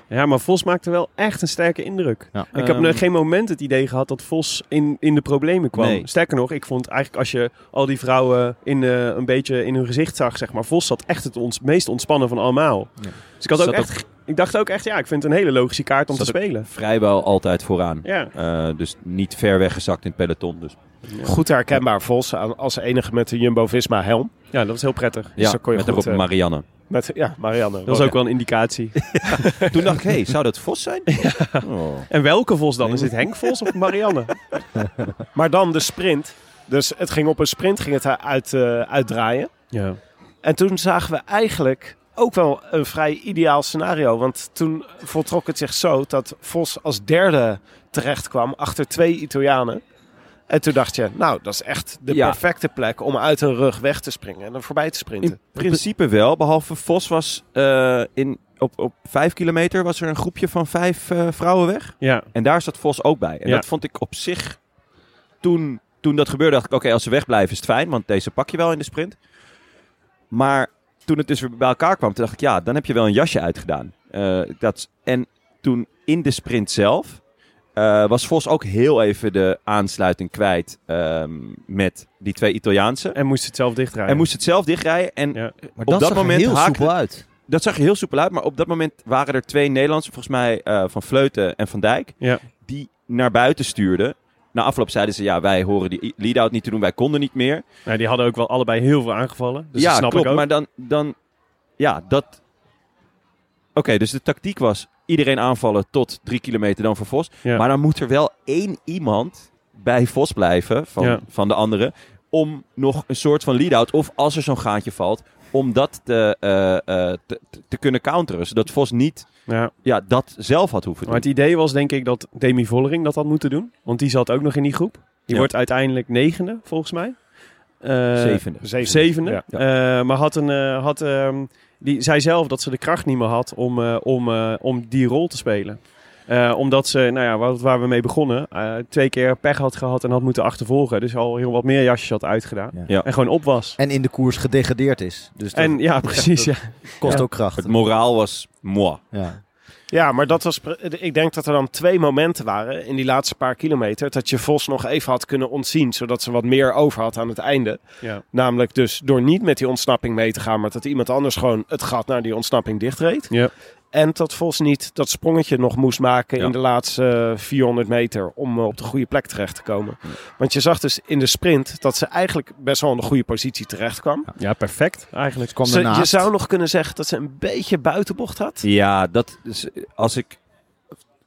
Ja, maar Vos maakte wel echt een sterke indruk. Ja. Ik heb Ehm, nog geen moment het idee gehad dat Vos in, in de problemen kwam. Nee. Sterker nog, ik vond eigenlijk als je al die vrouwen in, eh, een beetje in hun gezicht zag, zeg maar. Vos zat echt het ons, meest ontspannen van allemaal. Ja. Dus ik, had ook echt, ik dacht ook echt, ja, ik vind het een hele logische kaart om te Zat spelen. Vrijwel altijd vooraan. Ja. Eh, dus niet ver weggezakt in het peloton. Dus Goed herkenbaar Vos als enige met de Jumbo-Visma helm. Ja, dat was heel prettig. Dus dan kon je met goed, erop eh, Marianne. Met, ja, Marianne. Dat was ook wel een indicatie. Toen dacht ik, hé, hey, zou dat Vos zijn? Oh. En welke Vos dan? Is dit Henk Vos of Marianne? Maar dan de sprint. Dus het ging op een sprint ging het uit, eh, uitdraaien. Ja. En toen zagen we eigenlijk ook wel een vrij ideaal scenario. Want toen voltrok het zich zo dat Vos als derde terecht kwam achter twee Italianen. En toen dacht je, nou, dat is echt de Ja. perfecte plek om uit een rug weg te springen en er voorbij te sprinten. In principe wel, behalve Vos was eh, in, op, op vijf kilometer was er een groepje van vijf eh, vrouwen weg. Ja. En daar zat Vos ook bij. En Ja. dat vond ik op zich, toen, toen dat gebeurde, dacht ik, oké, als ze wegblijven is het fijn, want deze pak je wel in de sprint. Maar toen het dus weer bij elkaar kwam, toen dacht ik, ja, dan heb je wel een jasje uitgedaan. Eh, dat, en toen in de sprint zelf eh, was Vos ook heel even de aansluiting kwijt ehm, met die twee Italiaanse. En moest het zelf dichtdraaien. En moest het zelf dichtrijden. En Ja. Maar Op dat zag er moment heel haakte- soepel uit. dat zag er heel soepel uit. Maar op dat moment waren er twee Nederlandse, volgens mij eh, Van Vleuten en Van Dijk, Ja. die naar buiten stuurden. Na afloop zeiden ze, ja, wij horen die lead-out niet te doen, wij konden niet meer. Nou, die hadden ook wel allebei heel veel aangevallen. Dus ja, dat snap klopt. ik ook. Maar dan, dan ja, dat... Oké, dus de tactiek was iedereen aanvallen tot drie kilometer dan voor Vos. Ja. Maar dan moet er wel één iemand bij Vos blijven van, Ja. van de anderen. Om nog een soort van lead-out, of als er zo'n gaatje valt, om dat te, eh, eh, te, kunnen counteren. Zodat Vos niet Ja. ja, dat zelf had hoeven Maar doen. het idee was denk ik dat Demi Vollering dat had moeten doen. Want die zat ook nog in die groep. Die wordt uiteindelijk negende, volgens mij. Eh, Zevende. Zevende. Maar had een, had, ehm, die zei zelf dat ze de kracht niet meer had om, eh, om, eh, om die rol te spelen. Eh, omdat ze, nou ja, waar, waar we mee begonnen, eh, twee keer pech had gehad en had moeten achtervolgen. Dus al heel wat meer jasjes had uitgedaan. Ja. Ja. En gewoon op was. En in de koers gedegradeerd is. Dus dat En ja, precies. Ja. kost ja. ook kracht. Het moraal was moi. Ja. Ja, maar dat was. Ik denk dat er dan twee momenten waren in die laatste paar kilometer. Dat je Vos nog even had kunnen ontzien. Zodat ze wat meer over had aan het einde. Ja. Namelijk dus door niet met die ontsnapping mee te gaan. Maar dat iemand anders gewoon het gat naar die ontsnapping dichtreed. Ja. En dat Vos niet dat sprongetje nog moest maken Ja. in de laatste eh, 400 meter. Om eh, op de goede plek terecht te komen. Want je zag dus in de sprint dat ze eigenlijk best wel in de goede positie terecht kwam. ja, perfect eigenlijk. kwam Ze- je zou nog kunnen zeggen dat ze een beetje buitenbocht had. Ja, dat is, als ik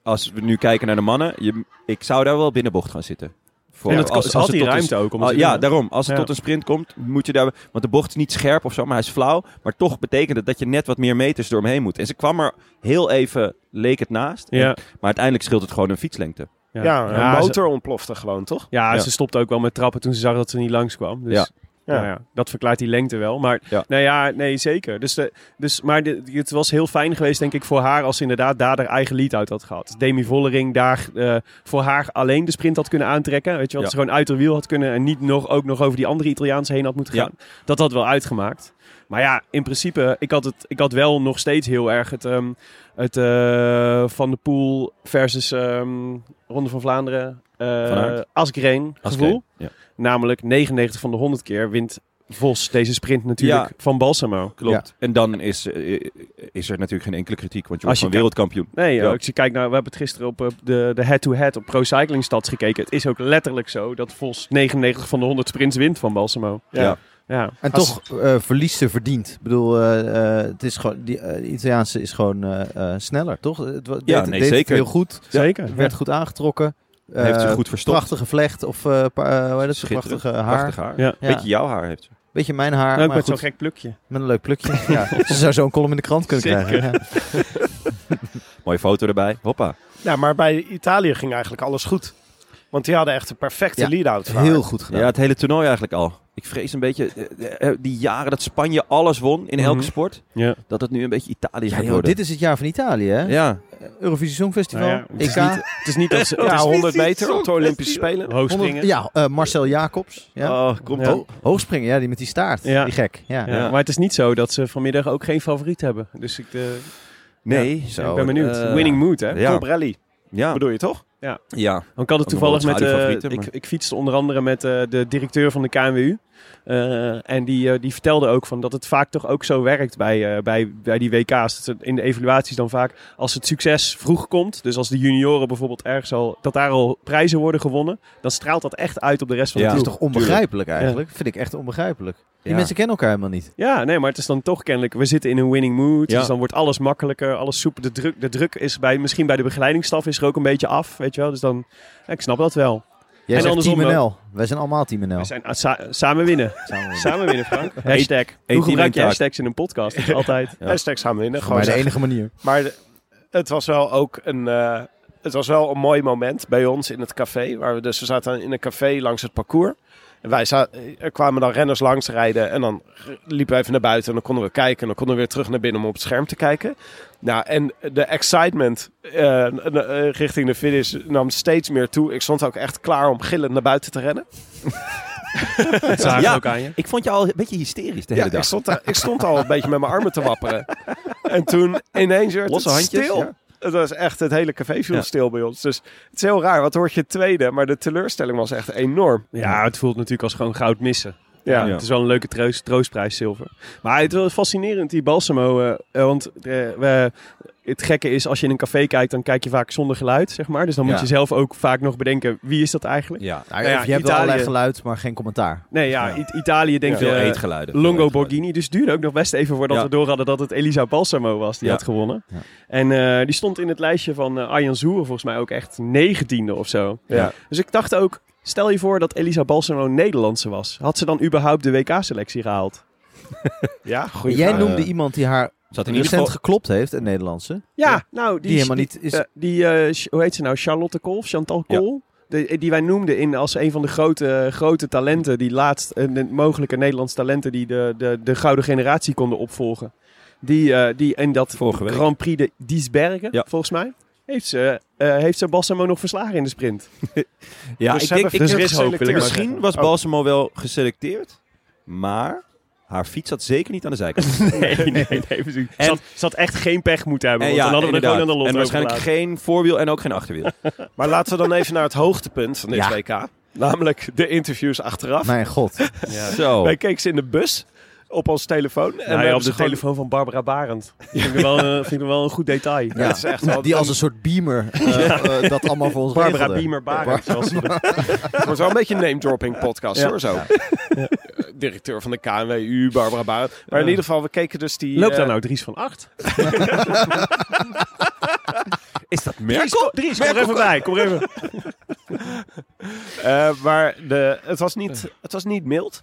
als we nu kijken naar de mannen, je, ik zou daar wel binnenbocht gaan zitten. Voor, En dat, het die tot een- ruimte ook. Om het ja, doen. daarom. Als het Ja. tot een sprint komt, moet je daar... Want de bocht is niet scherp of zo, maar hij is flauw. Maar toch betekent het dat je net wat meer meters door hem heen moet. En ze kwam er heel even, leek het naast. En- Ja. maar uiteindelijk scheelt het gewoon een fietslengte. Ja, Ja, een Ja, ze- motor ontplofte gewoon, toch? Ja, Ja. ze stopte ook wel met trappen toen ze zag dat ze niet langskwam. Dus Ja. Ja. Ja. ja, dat verklaart die lengte wel. Maar Ja. nou ja, nee, zeker. Dus, de, dus, maar de, het was heel fijn geweest, denk ik, voor haar als ze inderdaad daar haar eigen lead uit had gehad. Demi Vollering daar eh, voor haar alleen de sprint had kunnen aantrekken. Weet je Ja. dat ze gewoon uit haar wiel had kunnen en niet nog, ook nog over die andere Italiaanse heen had moeten gaan. Dat had wel uitgemaakt. Maar ja, in principe, ik had, het, ik had wel nog steeds heel erg het, ehm, het eh, Van de Poel versus ehm, Ronde van Vlaanderen, eh Van Aert. Asgreen gevoel. Ja. Namelijk 99 van de 100 keer wint Vos deze sprint natuurlijk Ja. van Balsamo. Klopt. En dan is, eh, is er natuurlijk geen enkele kritiek, want je wordt gewoon wereldkampioen. Nee, Ja. eh, als je kijkt naar, we hebben het gisteren op eh, de de head-to-head op Pro Cycling Stats gekeken. Het is ook letterlijk zo dat Vos 99 van de 100 sprints wint van Balsamo. Ja. Ja. En Als- toch eh verliest ze verdiend. Ik bedoel, eh, eh, het is gewoon, die eh, Italiaanse is gewoon eh, eh, sneller, toch? Het Ja, deed, nee, deed het zeker. heel goed. Zeker. Werd goed aangetrokken. Heeft ze Eh, goed verstopt. Prachtige vlecht of eh, pa- eh, hoe heet het? Prachtige haar. Prachtig haar. Ja. Ja. Beetje jouw haar heeft ze. Beetje mijn haar, ook maar met zo'n gek plukje. met een leuk plukje. ja, ze zou zo'n column in de krant kunnen Zeker. krijgen. Ja. Mooie foto erbij. Hoppa. Ja, maar bij Italië ging eigenlijk alles goed. Want die hadden echt een perfecte Ja, lead-out. Heel goed gedaan. Ja, het hele toernooi eigenlijk al. Ik vrees een beetje, die jaren dat Spanje alles won in elke Mhm. sport, Ja. dat het nu een beetje Italië Ja, gaat joh, worden. dit is het jaar van Italië, hè? Ja, Eurovisie Songfestival, Nou ja, het is EK. niet- Het is niet dat ze... Ja, het is 100 meter op de Olympische Spelen. hoogspringen. 100 ja, eh, Marcel Jacobs. Ja. Oh, komt Ja. Hoogspringen, ja, die met die staart. Ja. Die gek. Ja. Ja, Ja. Maar het is niet zo dat ze vanmiddag ook geen favoriet hebben. Dus ik, eh, Nee, ik ben benieuwd. eh, Winning mood, hè? Ja. Colbrelli, Ja, bedoel je toch? ja. Want ik had het toevallig met... eh, schaduwfavorieten, ik, ik fietste onder andere met eh, de directeur van de KNWU. Eh, en die, eh, die vertelde ook van dat het vaak toch ook zo werkt bij, eh, bij, bij die WK's. Dat in de evaluaties dan vaak, als het succes vroeg komt, dus als de junioren bijvoorbeeld ergens al, dat daar al prijzen worden gewonnen, dan straalt dat echt uit op de rest van Ja. de Dat is ploeg. toch onbegrijpelijk eigenlijk? Vind ik echt onbegrijpelijk. Die Ja. mensen kennen elkaar helemaal niet. Ja, nee, maar het is dan toch kennelijk, we zitten in een winning mood, Ja. dus dan wordt alles makkelijker, alles soepel. De druk, de druk is bij, misschien bij de begeleidingsstaf is er ook een beetje af, weet je wel. Dus dan, ja, ik snap dat wel. Jij En andersom Team. NL. Wij zijn allemaal Team NL. We zijn ah, sa- samen winnen. Samen. Samen winnen, Frank. Hashtag. Hoe gebruik je hashtags in een podcast? Dat is altijd. Ja. Hashtag gaan winnen. Gewoon mij de enige manier. Maar de- het was wel ook een, eh, het was wel een mooi moment bij ons in het café. Waar we, dus we zaten in een café langs het parcours. En wij er kwamen dan renners langs rijden. En dan liepen we even naar buiten. En dan konden we kijken. En dan konden we weer terug naar binnen om op het scherm te kijken. Nou, en de excitement eh, eh, richting de finish nam steeds meer toe. Ik stond ook echt klaar om gillend naar buiten te rennen. Dat zagen Ja. ook aan je. Ik vond je al een beetje hysterisch de Ja, hele ik dag. stond, daar- ik stond al een beetje met mijn armen te wapperen. En toen ineens werd Losse het handjes, stil. ja. Het was echt, het hele café viel Ja. stil bij ons. Dus het is heel raar. Wat hoort je tweede? Maar de teleurstelling was echt enorm. Ja, het voelt natuurlijk als gewoon goud missen. Ja. Het is wel een leuke troost, troostprijs, zilver. Maar het is wel fascinerend, die Balsamo. eh, eh, want eh, we, het gekke is, als je in een café kijkt, dan kijk je vaak zonder geluid, zeg maar. Dus dan moet je zelf ook vaak nog bedenken, wie is dat eigenlijk? Ja, Nou, Nou ja, je hebt wel allerlei geluid, maar geen commentaar. Nee, ja, Ja. I- Italië denkt veel je eetgeluiden. Longo eetgeluiden. Borghini. Dus duurde ook nog best even voordat Ja. we door hadden dat het Elisa Balsamo was die Ja. had gewonnen. Ja. En eh, die stond in het lijstje van eh, Arjan Zoer volgens mij ook echt negentiende of zo. Ja. Dus ik dacht ook, stel je voor dat Elisa Balsamo Nederlandse was. Had ze dan überhaupt de WK-selectie gehaald? Ja, goeie jij vraag. noemde iemand die haar Zat in recent geval... geklopt heeft, een Nederlandse. Ja, nou, die, Die helemaal niet is- eh, die, eh, hoe heet ze nou? Charlotte Kool, Chantal Ja. Kool. De, die wij noemden in, als een van de grote, grote talenten, die laatst, eh, de mogelijke Nederlandse talenten die de, de, de gouden generatie konden opvolgen. Die, eh, die in dat Vorige. Grand Prix de Diesbergen, Ja. volgens mij, heeft ze, eh heeft ze Balsamo nog verslagen in de sprint. Ja, Dus ik denk, ik, dus is misschien was Oh. Balsamo wel geselecteerd, maar haar fiets zat zeker niet aan de zijkant. Nee, nee, nee. precies. En- Ze had, ze had echt geen pech moeten hebben, En want dan hadden we er gewoon aan de lot En waarschijnlijk geen voorwiel en ook geen achterwiel. Maar laten we dan even naar het hoogtepunt van dit Ja. WK. Namelijk de interviews achteraf. Mijn god. Ja. Zo. Wij keken ze in de bus op ons telefoon. En Nou ja, op de gewoon- telefoon van Barbara Barend. Vind ik wel, eh, vind ik wel een goed detail. Ja, dat is echt wel- die als een soort beamer eh, eh, dat allemaal voor ons Barbara regelde. Beamer Barend. zoals ze de- Het wordt wel een beetje een name-dropping podcast Ja. hoor, zo. Eh, Directeur van de KNWU, Barbara Barend. Maar in Ja. ieder geval, we keken dus die... Loopt eh, daar nou Dries van Acht? Is dat Dries, kom, Dries, kom er even bij. Kom er even. eh, maar de, het, was niet, het was niet mild.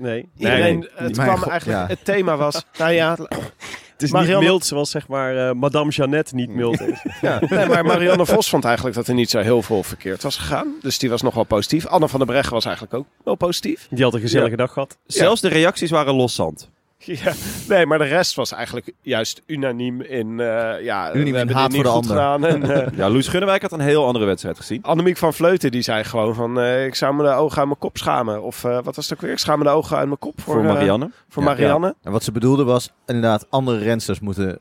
Nee. Iedereen, nee. het kwam god, eigenlijk, ja. het thema was, nou ja, Het is Marianne- niet mild zoals zeg maar eh, Madame Jeannette niet mild is. Ja, nee, maar Marianne Vos vond eigenlijk dat er niet zo heel veel verkeerd was gegaan. Dus die was nog wel positief. Anne van der Breggen was eigenlijk ook wel positief. Die had een gezellige dag gehad. Zelfs de reacties waren loszand. Ja, nee, maar de rest was eigenlijk juist unaniem in... eh ja, Unaniem hebben haat voor de. En, eh, Ja, Loes Gunnewijk had een heel andere wedstrijd gezien. Annemiek van Vleuten die zei gewoon van... eh, ik zou me de ogen uit mijn kop schamen. Of eh, wat was het ook weer? Ik schaam me de ogen uit mijn kop voor, Voor eh, Marianne. voor Ja. Marianne. En wat ze bedoelde was inderdaad, andere rensters moeten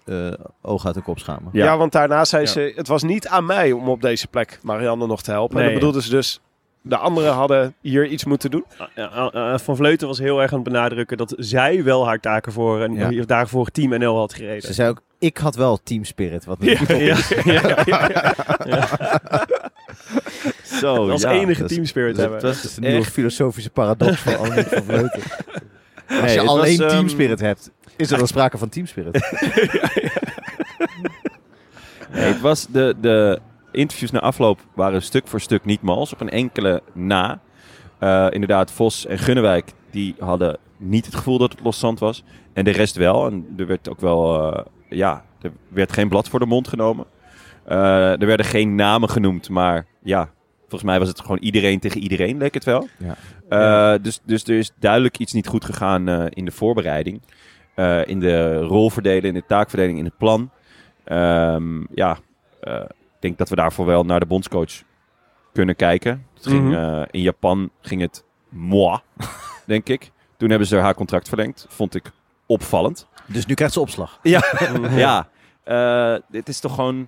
ogen uit de kop schamen. Ja. Ja. want daarna zei Ja. ze... Het was niet aan mij om op deze plek Marianne nog te helpen. en dat bedoelde ze dus... De anderen hadden hier iets moeten doen. Ja, eh, eh, Van Vleuten was heel erg aan het benadrukken dat zij wel haar taken voor een Ja. dagen voor Team NL had gereden. Ze zei ook, ik had wel team spirit. Wat ja, ja, ja, ja. Zo, Als ja. enige teamspirit dat hebben. Dat is een nieuwe filosofische paradox van Annemiek van Vleuten. Als je alleen was, ehm, team spirit hebt, is er dan sprake van team spirit. Nee, het was de, de interviews na afloop waren stuk voor stuk niet mals. Op een enkele na. Eh, inderdaad, Vos en Gunnewijk die hadden niet het gevoel dat het loszand was. En de rest wel. En er werd ook wel, eh, ja, er werd geen blad voor de mond genomen. Eh, er werden geen namen genoemd, maar ja, volgens mij was het gewoon iedereen tegen iedereen, leek het wel. Ja. Dus, dus er is duidelijk iets niet goed gegaan in de voorbereiding. In de rolverdeling, in de taakverdeling, in het plan. Ehm, ja, denk dat we daarvoor wel naar de bondscoach kunnen kijken. Het ging, Mhm. eh, in Japan ging het moi, denk ik. Toen hebben ze haar contract verlengd. Vond ik opvallend. Dus nu krijgt ze opslag. Ja, ja. Eh, het is toch gewoon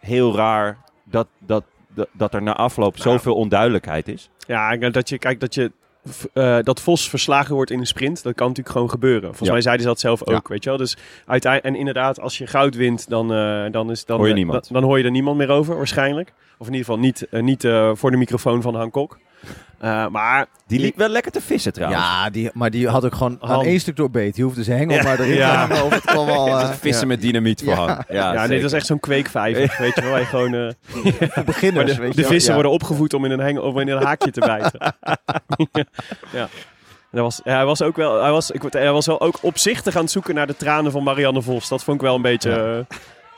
heel raar dat, dat, dat, dat er na afloop zoveel onduidelijkheid is. Ja, dat je, kijk, dat je eh, dat Vos verslagen wordt in een sprint, dat kan natuurlijk gewoon gebeuren. Volgens Ja. mij zeiden ze dat zelf ook, Ja. weet je wel. Dus uiteindelijk, en inderdaad, als je goud wint, dan, eh, dan, is, dan, Hoor je eh, niemand. Dan, dan hoor je er niemand meer over, waarschijnlijk. Of in ieder geval niet, niet voor de microfoon van Han Eh, maar Die liep wel lekker te vissen trouwens. Ja, die, maar die had ook gewoon aan Han. één stuk doorbeet. Die hoefde zijn hengel Ja. maar erin te Ja. het kwam al eh, Vissen met dynamiet voor Ja. Ja, ja, nee, zeker. dat is echt zo'n kweekvijver, weet je wel. waar je gewoon, eh, voor beginners. de, weet je de vissen Ja. worden opgevoed om in een, hengel, of in een haakje te bijten. ja. Dat was, ja, hij was ook wel, hij was, ik, hij was wel ook opzichtig aan het zoeken naar de tranen van Marianne Vos. Dat vond ik wel een beetje,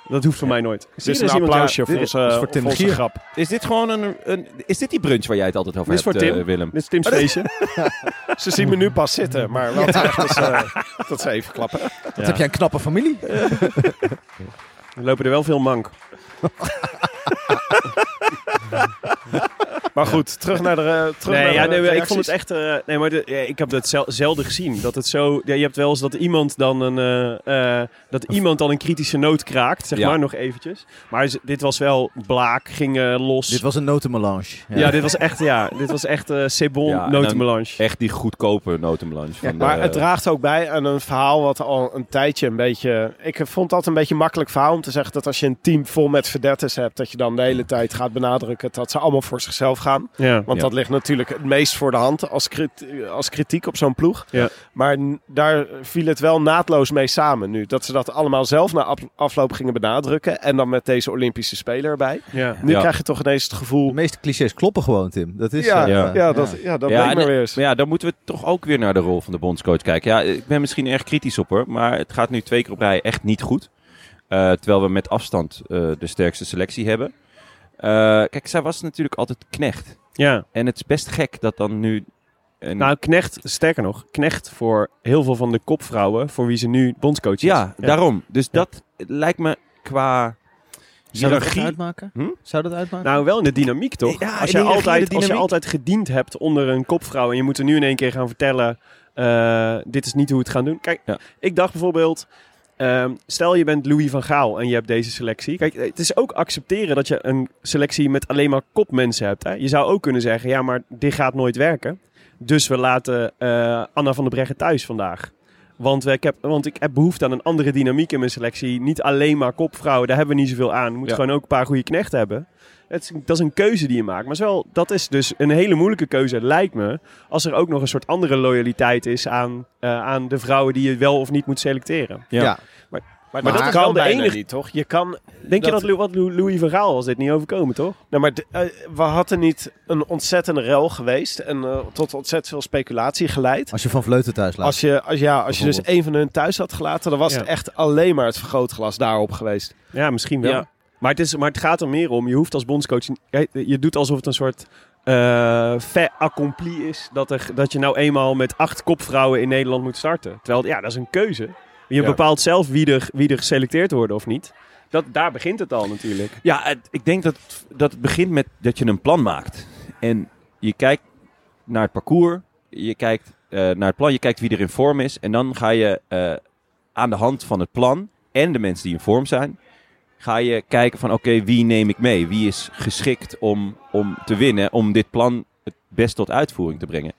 dat hoeft voor mij nooit. Dus een er is iemand- applausje ja, voor dit onze, is voor Tim voor onze Gier. grap. Is dit gewoon een, een... Is dit die brunch waar jij het altijd over Dit is hebt, voor Tim. eh, Willem? Dit is Tim's feestje. Ze zien me nu pas zitten, maar wel dat ze, dat ze even klappen. Wat heb jij een knappe familie? Er lopen er wel veel mank. Maar goed, terug naar de eh, terug naar Nee, de ja, nee, maar ik vond het echt. eh, nee, maar de- ja, ik heb het zel- zelden gezien. Dat het zo. Ja, je hebt wel eens dat iemand dan een. eh, eh, dat iemand dan een kritische noot kraakt, zeg Ja. maar, nog eventjes. Maar dit was wel blaak, ging eh, los. Dit was een notenmelange. ja. dit was echt. Ja, dit was echt eh c'est bon Ja, en notenmelange. Echt die goedkope notenmelange. van Maar de- het draagt ook bij aan een verhaal wat al een tijdje een beetje... Ik vond dat een beetje een makkelijk verhaal om te zeggen dat als je een team vol met verdetters hebt, dat je dan de hele tijd gaat benadrukken dat ze allemaal voor zichzelf gaan. Ja. Want Ja. dat ligt natuurlijk het meest voor de hand als, crit- als kritiek op zo'n ploeg. Ja. Maar daar viel het wel naadloos mee samen nu. Dat ze dat allemaal zelf na af- afloop gingen benadrukken. En dan met deze Olympische speler erbij. ja. Nu Ja. krijg je toch ineens het gevoel... De meeste clichés kloppen gewoon, Tim. Dat is, ja, eh, ja, ja. dat, ja, dat maar weer eens. Maar ja, dan moeten we toch ook weer naar de rol van de bondscoach kijken. Ja, ik ben misschien erg kritisch op hoor, maar het gaat nu twee keer op rij echt niet goed. Eh, terwijl we met afstand eh, de sterkste selectie hebben. Eh, kijk, zij was natuurlijk altijd knecht. ja. En het is best gek dat dan nu... Een... Nou, Knecht, sterker nog, Knecht voor heel veel van de kopvrouwen, voor wie ze nu bondscoach is. ja, daarom. Dus Ja. dat lijkt me qua Zou dat uitmaken? Hm? Zou dat uitmaken? Nou, wel in de dynamiek toch? Ja, als, je de altijd, als je altijd gediend hebt onder een kopvrouw en je moet er nu in één keer gaan vertellen: eh, dit is niet hoe we het gaan doen. Kijk, Ja. ik dacht bijvoorbeeld. Ehm, stel je bent Louis van Gaal en je hebt deze selectie. Kijk, het is ook accepteren dat je een selectie met alleen maar kopmensen hebt. Hè? Je zou ook kunnen zeggen: ja, maar dit gaat nooit werken. Dus we laten eh, Anna van der Breggen thuis vandaag. Want, ik heb, want ik heb behoefte aan een andere dynamiek in mijn selectie. Niet alleen maar kopvrouwen, daar hebben we niet zoveel aan. We moeten Ja. gewoon ook een paar goede knechten hebben. Het is, dat is een keuze die je maakt. Maar wel, dat is dus een hele moeilijke keuze, lijkt me. Als er ook nog een soort andere loyaliteit is aan, eh, aan de vrouwen die je wel of niet moet selecteren. Ja. Ja. Maar, Maar dat, is kan wel de enige- niet, toch? Je kan... Denk je Dat- wat Louis van Gaal was dit niet overkomen, toch? Nou, maar de- eh, we hadden niet een ontzettende rel geweest en eh, tot ontzettend veel speculatie geleid. Als je van Vleuten thuis laat. Als je, als, ja, als je dus een van hun thuis had gelaten, dan was Ja. het echt alleen maar het vergrootglas daarop geweest. Ja, misschien wel. Ja. Maar, het is, maar het gaat er meer om. Je hoeft als bondscoach... Je, je doet alsof het een soort eh fait accompli is. Dat, er, dat je nou eenmaal met acht kopvrouwen in Nederland moet starten. Terwijl, ja, dat is een keuze. Je bepaalt zelf wie er, wie er geselecteerd worden of niet. Dat, daar begint het al natuurlijk. Ja, het- ik denk dat, dat het begint met dat je een plan maakt. En je kijkt naar het parcours, je kijkt eh, naar het plan, je kijkt wie er in vorm is. En dan ga je eh, aan de hand van het plan en de mensen die in vorm zijn, ga je kijken van oké, wie neem ik mee? Wie is geschikt om, om te winnen, om dit plan het best tot uitvoering te brengen?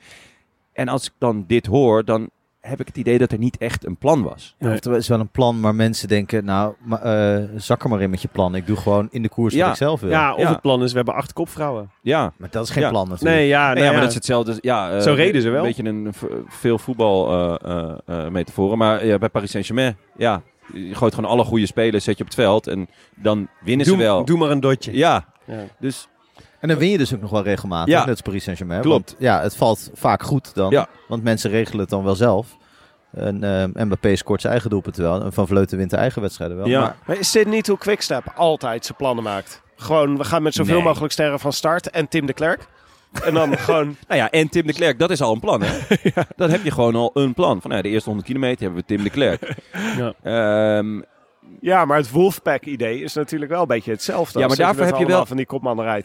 En als ik dan dit hoor, dan heb ik het idee dat er niet echt een plan was. Ja, of er is wel een plan, maar mensen denken, nou, eh, zak er maar in met je plan. Ik doe gewoon in de koers Ja. wat ik zelf wil. Ja, of Ja. het plan is, we hebben acht kopvrouwen. Ja, Maar dat is geen Ja. plan natuurlijk. Nee, ja, Nee, nou ja, maar dat is hetzelfde. Ja, eh, Zo reden ze wel. Een beetje een veel voetbal eh eh, eh, metaforen. Maar ja, bij Paris Saint-Germain, ja, je gooit gewoon alle goede spelers, zet je op het veld en dan winnen doe, ze wel. doe maar een dotje. Ja, Ja. dus En dan win je dus ook nog wel regelmatig, Ja. net als Paris Saint-Germain. Klopt. Want ja, het valt vaak goed dan. Ja. Want mensen regelen het dan wel zelf. En eh, Mbappé scoort zijn eigen doelpunt wel. En Van Vleuten wint de eigen wedstrijden wel. Ja. Maar Maar is dit niet hoe Quickstep altijd zijn plannen maakt? Gewoon, we gaan met zoveel Nee. mogelijk sterren van start en Tim de Klerk. En dan gewoon... nou ja, en Tim de Klerk, dat is al een plan, hè? Dan heb je gewoon al een plan. Van nou, de eerste 100 kilometer hebben we Tim de Klerk. Ja. Ehm, Ja, maar het Wolfpack-idee is natuurlijk wel een beetje hetzelfde. Ja, maar dat daarvoor heb je wel- van die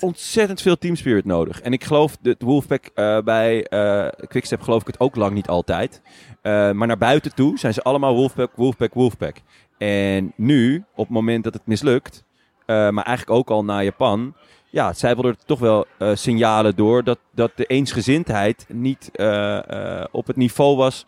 ontzettend veel teamspirit nodig. En ik geloof, de de Wolfpack eh, bij eh Quickstep geloof ik het ook lang niet altijd. Eh, maar naar buiten toe zijn ze allemaal Wolfpack, Wolfpack, Wolfpack. En nu, op het moment dat het mislukt, maar eigenlijk ook al na Japan, ja, het zijpelde er toch wel signalen door dat, dat de eensgezindheid niet op het niveau was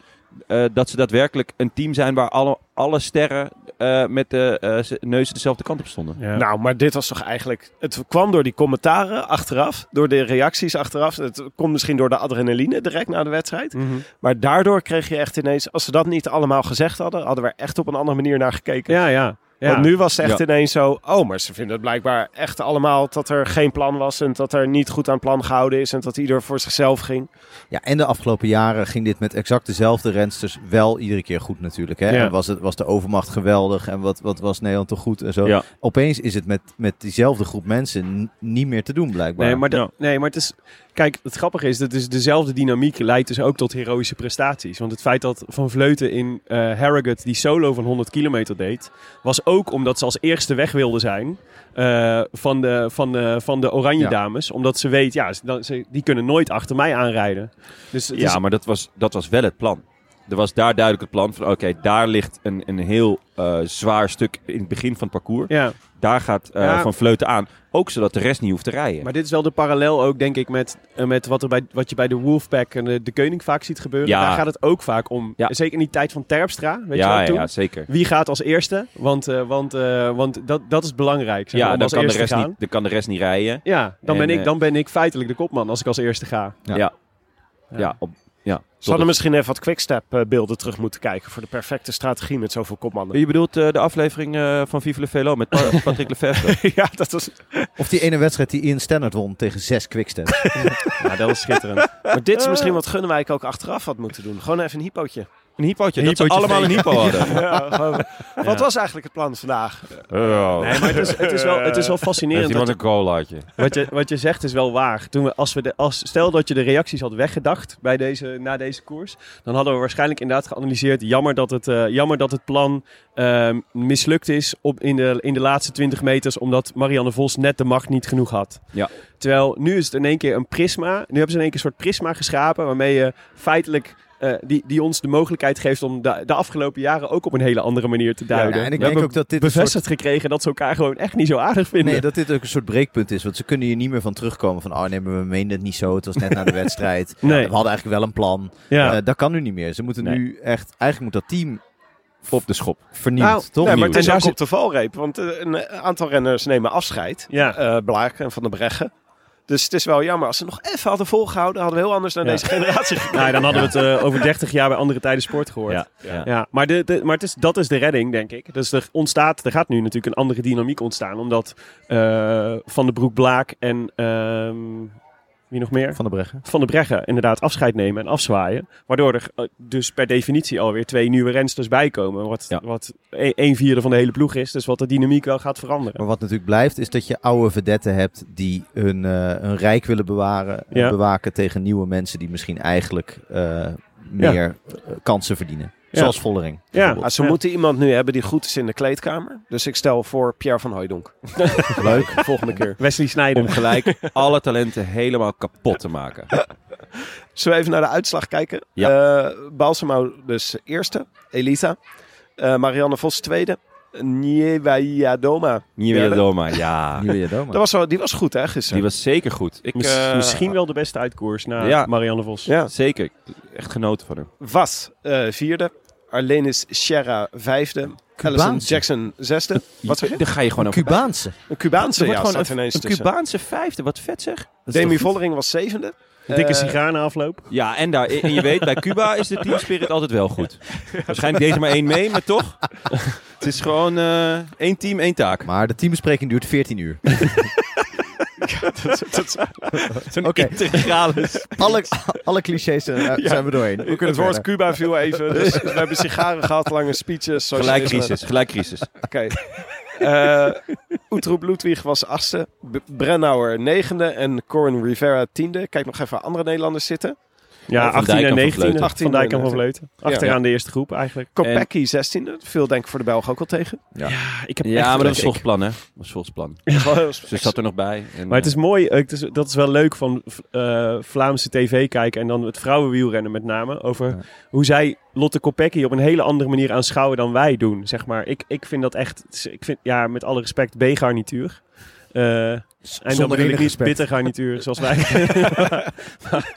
dat ze daadwerkelijk een team zijn waar alle, alle sterren eh, met de eh, neuzen dezelfde kant op stonden. Ja. Nou, maar dit was toch eigenlijk... Het kwam door die commentaren achteraf, door de reacties achteraf. Het komt misschien door de adrenaline direct na de wedstrijd. Mhm. Maar daardoor kreeg je echt ineens... Als ze dat niet allemaal gezegd hadden, hadden we er echt op een andere manier naar gekeken. ja, ja. Ja. Want nu was het echt Ja. ineens zo... Oh, maar ze vinden het blijkbaar echt allemaal dat er geen plan was... en dat er niet goed aan plan gehouden is... en dat ieder voor zichzelf ging. Ja, en de afgelopen jaren ging dit met exact dezelfde rensters wel iedere keer goed natuurlijk. Hè? Ja. En was, het, was de overmacht geweldig en wat, wat was Nederland toch goed en zo. Ja. Opeens is het met, met diezelfde groep mensen niet meer te doen blijkbaar. Nee, maar, de- Ja. nee, maar het is... Kijk, het grappige is, dat is dezelfde dynamiek leidt dus ook tot heroïsche prestaties. Want het feit dat Van Vleuten in eh Harrogate die solo van 100 kilometer deed... was ook omdat ze als eerste weg wilden zijn eh, van, de, van, de, van de Oranje Ja. Dames. Omdat ze weet, ja, ze, die kunnen nooit achter mij aanrijden. Dus Ja, maar dat was, dat was wel het plan. Er was daar duidelijk het plan van, oké, daar ligt een, een heel eh, zwaar stuk in het begin van het parcours. ja, Daar gaat eh, Ja. Van Vleuten aan. Ook zodat de rest niet hoeft te rijden. maar dit is wel de parallel ook, denk ik, met, eh, met wat, er bij, wat je bij de Wolfpack en de, de Koning vaak ziet gebeuren. Ja. Daar gaat het ook vaak om. Ja. Zeker in die tijd van Terpstra, weet je ja, wel, ja, zeker. Wie gaat als eerste? Want, eh, want, eh, want dat, dat is belangrijk. zeg maar, Ja, dan als kan, de rest niet, dan kan de rest niet rijden. Ja, dan, En, ben ik, dan ben ik feitelijk de kopman als ik als eerste ga. Ja. Ja, ja. op, ja. Ze hadden misschien even wat quickstep-beelden terug moeten kijken... voor de perfecte strategie met zoveel kopmannen. Je bedoelt eh, de aflevering eh, van Vive le Velo met Pa- Patrick Lefevre. ja, dat was... Of die ene wedstrijd die Ian Stannard won tegen zes quickstep. Ja, dat was schitterend. Maar dit is misschien wat Gunnewijk ook achteraf had moeten doen. Gewoon even een hypootje. Een hypootje. Een dat ze allemaal een hypo hadden. Ja, gewoon- Wat was eigenlijk het plan vandaag? Oh. Nee, maar het is, het is, wel, het is wel fascinerend. Heeft dat- iemand een colaatje? wat, je, wat je zegt is wel waar. Toen we, als we de, als, stel dat je de reacties had weggedacht bij deze, na deze koers. Dan hadden we waarschijnlijk inderdaad geanalyseerd. Jammer dat het, eh, jammer dat het plan ehm, mislukt is op, in, de, in de laatste 20 meters. Omdat Marianne Vos net de macht niet genoeg had. Ja. Terwijl nu is het in één keer een prisma. Nu hebben ze in één keer een soort prisma geschapen. Waarmee je feitelijk... eh, die, die ons de mogelijkheid geeft om de, de afgelopen jaren ook op een hele andere manier te duiden. Ja, en ik We denk hebben ook dat dit bevestigd gekregen dat ze elkaar gewoon echt niet zo aardig vinden. Nee, dat dit ook een soort breekpunt is. Want ze kunnen hier niet meer van terugkomen van... Oh nee, maar we meenden het niet zo. Het was net na de wedstrijd. Nee. We hadden eigenlijk wel een plan. ja. Eh, dat kan nu niet meer. Ze moeten Nee. nu echt... Eigenlijk moet dat team Op de schop. vernieuwd, Nou, toch? Nee, maar het is ook op de valreep. Want eh, een aantal renners nemen afscheid. ja. Eh Blaak en Van der Breggen. Dus het is wel jammer. Als ze nog even hadden volgehouden, hadden we heel anders naar Ja. deze generatie gekeken. Nou, dan hadden we het eh, over 30 jaar bij andere tijden sport gehoord. Ja, Ja, ja. maar, de, de, maar het is, dat is de redding, denk ik. Dus er, ontstaat, er gaat nu natuurlijk een andere dynamiek ontstaan. Omdat eh, Van de Broek Blaak en ehm, wie nog meer? Van de Breggen. Van de Breggen inderdaad afscheid nemen en afzwaaien. Waardoor er eh, dus per definitie alweer twee nieuwe rensters bijkomen. Wat, Ja. wat een, een vierde van de hele ploeg is. Dus wat de dynamiek wel gaat veranderen. Maar wat natuurlijk blijft, is dat je oude vedetten hebt die hun, eh, hun rijk willen bewaren, en Ja. bewaken tegen nieuwe mensen die misschien eigenlijk eh, meer kansen verdienen. Ja. Zoals Vollering. Ja, Ah, ze Ja. moeten iemand nu hebben die goed is in de kleedkamer. Dus ik stel voor Pierre van Hooijdonk. Leuk. Volgende keer. Wesley Sneijder. Om gelijk alle talenten helemaal kapot te maken. Zullen we even naar de uitslag kijken? Ja. Eh, Balsamo dus eerste. Elisa. Eh, Marianne Vos tweede. Nieuwe Doma. Nieuwe ja. Nieuwe was wel, die was goed hè gisteren? Die was zeker goed. Ik, Mis- eh, misschien wel de beste uitkoers na Ja. Marianne Vos. Ja. Zeker. Echt genoten van hem. Was eh, vierde. Arlenis Sierra vijfde. Cubaanse. Jackson zesde. Wat zeg je? Dan ga je gewoon Een over... Cubaanse. Een Cubaanse ja, staat gewoon ineens een, tussen. Cubaanse vijfde. Wat vet zeg. Demi? Vollering was zevende. Een dikke Eh, sigaar na afloop. Ja, en, daar, en je weet, bij Cuba is de teamspirit altijd wel goed. Waarschijnlijk deed er maar één mee, maar toch. Het is gewoon eh, één team, één taak. Maar de teambespreking duurt 14 uur. Oké. integrale... alle, alle clichés eh, zijn we doorheen. We kunnen Het woord verder. Cuba viel even. Dus we hebben sigaren gehad, lange speeches. Gelijk crisis, gelijk crisis. Oké. Eh Oetroep Ludwig was achtste. Brennauer negende. En Corin Rivera tiende. Kijk nog even andere Nederlanders zitten. Ja, Van 18 Dijk en en Van 19. Vleuten. Van Dijk en Van 18e. Vleuten. Achteraan de eerste groep eigenlijk. Kopecky zestiende. Veel denk ik voor de Belgen ook wel tegen. Ja, ik heb Ja, echt maar dat was volgens plan, hè? Dat was volgens plan. Ze zat er nog bij. En, Maar het is mooi, eh, het is, dat is wel leuk van eh, Vlaamse tv kijken en dan het vrouwenwielrennen met name. Over Ja. hoe zij Lotte Kopecky op een hele andere manier aanschouwen dan wij doen, zeg maar. Ik, ik vind dat echt, ik vind, ja, met alle respect, B-garnituur. Eh, en dan Zonder bedoel ik niet bitter garnituur zoals wij. maar,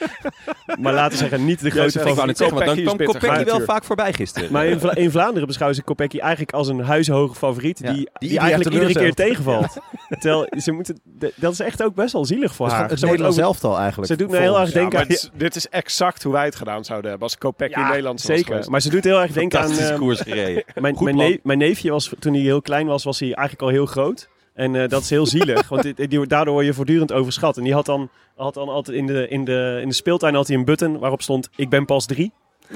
maar laten we zeggen, niet de grote zegt ik zeggen, dan kwam Kopecky wel vaak voorbij gisteren. Maar in, Vla- in Vlaanderen beschouwen ze Kopecky eigenlijk als een huishoge favoriet. Ja, Die, die eigenlijk iedere keer tegenvalt. Terwijl ze moeten, dat is echt ook best wel zielig voor haar. het Ze Nederlands elftal eigenlijk. Ze doet me heel erg Ja, denken aan... dit, is, dit is exact hoe wij het gedaan zouden hebben. Als Kopecky in Nederland was zeker. geweest. Maar ze doet heel erg denken aan... Fantastische eh, koers gereden. mijn neefje was, toen hij heel klein was, was hij eigenlijk al heel groot. En eh, dat is heel zielig, want die, die- daardoor word je voortdurend overschat. En die had dan, had dan altijd in de, in, de, in de speeltuin had hij een button waarop stond, ik ben pas drie.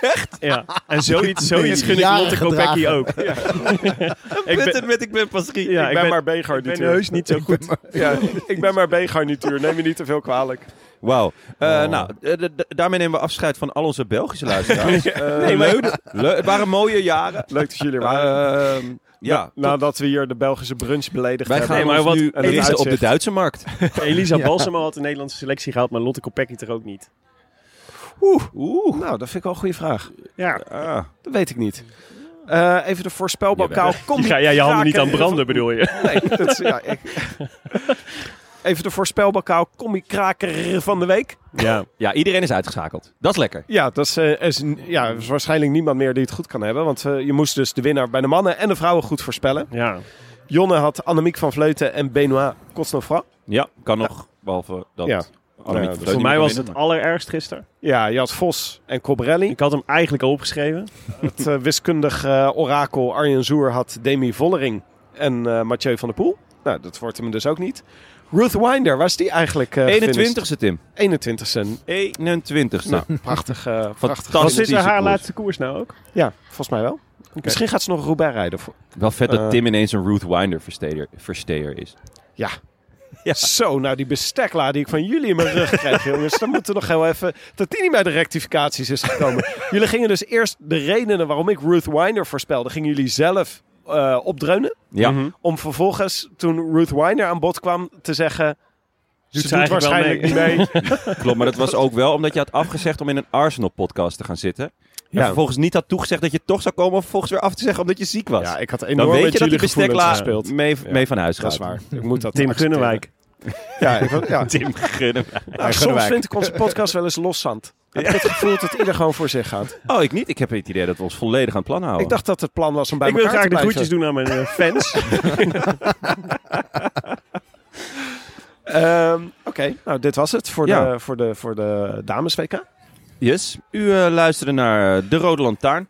Echt? Ja. En zoiets, zoiets gun ik Lotte Kopecky ook. ik ben, met ik ben pas drie. ja, ik ben, maar ik ben B-garnituur. heus niet zo goed. Ja, ik ben maar B-garnituur. Neem je niet te veel kwalijk. Wauw. Eh, Oh. Nou, eh, daarmee nemen we afscheid van al onze Belgische luisteraars. Nee, leuk. Leuk. Het waren mooie jaren. Leuk dat jullie er waren. Ehm, ja, Na- Nadat we hier de Belgische brunch beledigd wij hebben. gaan Nee, maar ons wat- nu richten op de. Duitse markt. Elisa Ja. Balsamo had de Nederlandse selectie gehaald, maar Lotte Kopecky toch ook niet. Oeh. Nou, dat vind ik wel een goede vraag. Ja, Ah. Dat weet ik niet. Eh, even de voorspelbokaal. Kom je ga jij je handen niet aan branden, bedoel je? Nee, dat is, ja, ik... Even de voorspelbokaal Commie-kraker van de week. Ja. Ja, iedereen is uitgeschakeld. Dat is lekker. Ja, dat is, eh, is, ja, is waarschijnlijk niemand meer die het goed kan hebben. Want eh, je moest dus de winnaar bij de mannen en de vrouwen goed voorspellen. ja. Jonne had Annemiek van Vleuten en Benoit Cosnefra. Ja, kan nog. Behalve dat. Ja. Annemiek Ja, van dus Voor mij was het allerergst gisteren. Ja, je had Vos en Cobrelli. Ik had hem eigenlijk al opgeschreven. Het eh, wiskundig orakel Arjen Zoer had Demi Vollering en eh, Mathieu van der Poel. Nou, dat wordt hem dus ook niet. Ruth Winder, waar is die eigenlijk? eh, maar- gefinished? 21ste, Tim. 21ste. 21ste. Nou, prachtig. eh, prachtig. Was dit haar koers. laatste koers nou ook? Ja, volgens mij wel. Misschien gaat ze nog Roubaix rijden. Voor... Wel vet dat Eh. Tim ineens een Ruth Winder versteer, versteer is. Ja. Zo, nou die bestekla die ik van jullie in mijn rug kreeg, jongens. Dan moeten we nog heel even... Dat die niet bij de rectificaties is gekomen. jullie gingen dus eerst de redenen waarom ik Ruth Winder voorspelde... gingen jullie zelf eh, opdreunen. Ja. Mhm. Om vervolgens, toen Ruth Winder aan bod kwam, te zeggen... Doet ze ze doet waarschijnlijk niet mee. Klopt, maar dat was ook wel omdat je had afgezegd om in een Arsenal-podcast te gaan zitten. En Ja. vervolgens niet had toegezegd dat je toch zou komen, of vervolgens weer af te zeggen omdat je ziek was. Ja, ik had Dan enorm weet met je dat bestekla gespeeld. mee, Ja, mee van huis Dat gaat. is waar. Ik moet dat Tim. Gunnewijk. Ja, ik, ja. Tim Gunnen. Nou, soms vind ik onze podcast wel eens loszand. Ik heb het gevoel dat ieder gewoon voor zich gaat. Oh, ik niet. Ik heb het idee dat we ons volledig aan het plan houden. Ik dacht dat het plan was om bij Ik wil elkaar graag te de blijven. groetjes doen aan mijn eh, fans. Ehm, Oké, nou dit was het voor, Ja. de, voor, de, voor de dames WK. Yes, u eh, luisterde naar De Rode Lantaarn.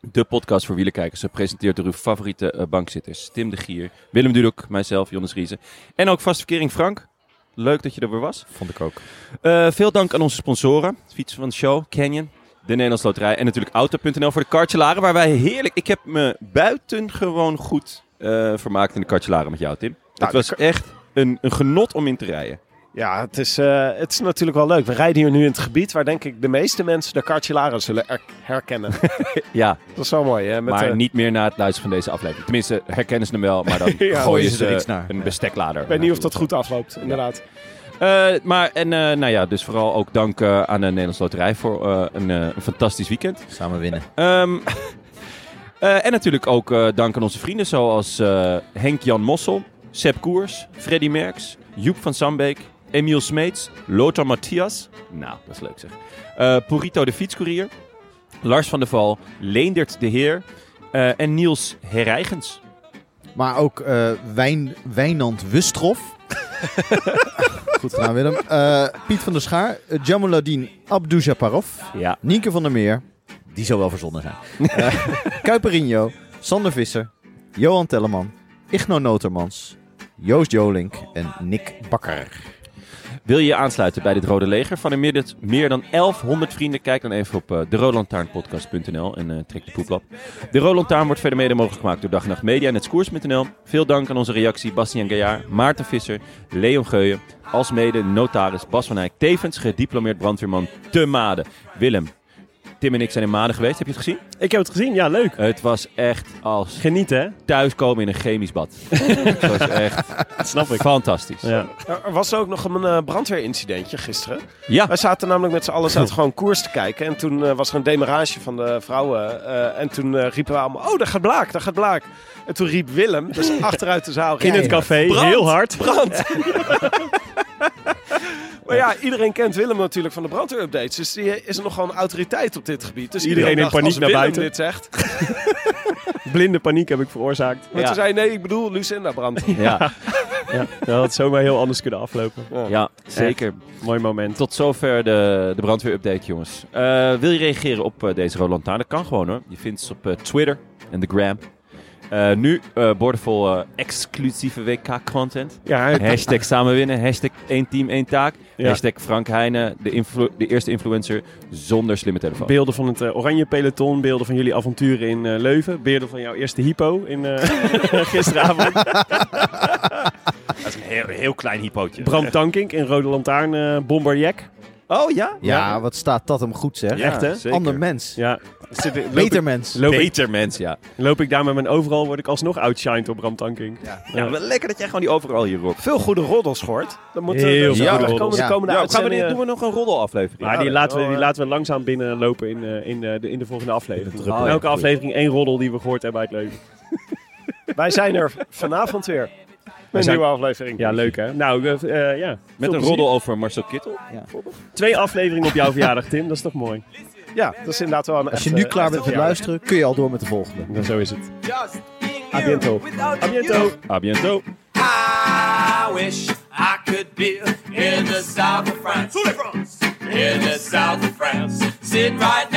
De podcast voor wielerkijkers, gepresenteerd door uw favoriete eh, bankzitters. Tim de Gier, Willem Dudok, mijzelf, Jonas Riese. En ook vastverkering Frank. Leuk dat je er weer was. Vond ik ook. Eh, veel dank aan onze sponsoren. Fietsen van de show, Canyon, de Nederlandse Loterij en natuurlijk Auto.nl voor de kartjelaren. Waar wij heerlijk... Ik heb me buitengewoon goed eh, vermaakt in de kartjelaren met jou, Tim. het Nou, de was echt een, een genot om in te rijden. Ja, het is, eh, het is natuurlijk wel leuk. We rijden hier nu in het gebied waar denk ik de meeste mensen de Cartjelaren zullen er- herkennen. Ja, Dat is wel mooi. Hè? Met, maar niet meer na het luisteren van deze aflevering. Tenminste, herkennen ze hem wel, maar dan Ja, gooien ze er iets naar. een besteklader. ik weet niet of dat goed afloopt, inderdaad. Eh, maar, en eh, nou ja, dus vooral ook dank eh, aan de Nederlandse Loterij voor eh, een, eh, een fantastisch weekend. Samen winnen. Ehm, eh, en natuurlijk ook eh, dank aan onze vrienden zoals eh, Henk-Jan Mossel, Sepp Koers, Freddy Merks, Joep van Sambeek, Emiel Smeets, Lothar Matthias. Nou, dat is leuk zeg. Eh Purito de fietscourier, Lars van der Val, Leendert de Heer eh, en Niels Herrijgens. Maar ook eh, Wijn, Wijnand Wustroff. Goed gedaan, Willem. Eh, Piet van der Schaar. Uh, Jamaluddin Abdujaparov. Ja. Nienke van der Meer. Die zou wel verzonnen zijn. Kuiperinho. Sander Visser. Johan Telleman. Igno Notermans. Joost Jolink en Nick Bakker. Wil je je aansluiten bij dit Rode Leger van inmiddels meer dan 1100 vrienden? Kijk dan even op uh, deroodlantaarnpodcast.nl en uh, trek de poeplap. De Rode Lantaarn wordt verder mede mogelijk gemaakt door Dag en Nacht Media en het. Veel dank aan onze reactie Bastiaan Gaillard, Maarten Visser, Leon Geuyen, alsmede notaris Bas van Eyck, tevens gediplomeerd brandweerman te Maden. Willem, Tim en ik zijn in Maden geweest. Heb je het gezien? Ik heb het gezien, ja, leuk. Het was echt als Genieten, hè? thuiskomen in een chemisch bad. het was echt Dat snap ik. fantastisch. Ja. Er was ook nog een eh, brandweerincidentje gisteren. Ja. Wij zaten namelijk met z'n allen zaten gewoon koers te kijken. En toen eh, was er een demarage van de vrouwen. eh, en toen eh, riepen we allemaal, oh, daar gaat Blaak, daar gaat Blaak. En toen riep Willem, dus achteruit de zaal... In het café, Brand! heel hard. Brand! maar ja, iedereen kent Willem natuurlijk van de brandweerupdates. Dus die is nog gewoon autoriteit op dit gebied. Dus Iedereen in paniek als naar Willem buiten. dit zegt. Blinde paniek heb ik veroorzaakt. Maar Ja. toen zei nee, ik bedoel Lucinda Brand. Ja, Ja, dat had zomaar heel anders kunnen aflopen. ja, zeker. Mooi moment. Tot zover de, de brandweerupdate, jongens. Eh, wil je reageren op eh, deze Rode Lantaarn? Dat kan gewoon hoor. Je vindt ze op eh, Twitter en de Gram. Eh, nu uh, boordevol eh, exclusieve WK-content. Ja, Hashtag samen winnen. Hashtag één team, één taak. Ja. Hashtag Frank Heijnen, de, influ- de eerste influencer zonder slimme telefoon. beelden van het eh, oranje peloton, beelden van jullie avonturen in eh, Leuven, beelden van jouw eerste hypo in eh, gisteravond. Dat is een heel, heel klein hypootje. Bram Tankink in Rode Lantaarn, eh Bomberjack. Oh ja? Ja, wat staat dat hem goed zeg. Ja, Echt, hè? zeker. Ander mens. Ja, zit, Beter ik, mens. loop, ik, Beter mens, ja. loop ik daar met mijn overal, word ik alsnog outshined op Bram Tankink. ja. wel lekker dat jij gewoon die overal hier roept. Veel goede roddels gehoord. Dan moet, Heel dus veel de goede komende, roddels. komende Ja, gaan we, doen we nog een roddelaflevering? Maar die laten, we, die eh. laten we langzaam binnenlopen in, eh, in, eh, de, in de volgende aflevering. druppel. In Oh, elke ja, aflevering één roddel die we gehoord hebben uit Leuven. Wij zijn er vanavond weer. Met een zijn- nieuwe aflevering. Ja, leuk hè? Nou, eh, eh, ja. Met een roddel over Marcel Kittel. Twee afleveringen op jouw verjaardag, Tim. Dat is toch mooi? Ja, dat is inderdaad wel een Als je echte- nu klaar bent met luisteren, kun je al door met de volgende. Nou, zo is het. A biento. A you. biento. A biento. I wish I could be in the south of France. In the south of France. Sitting right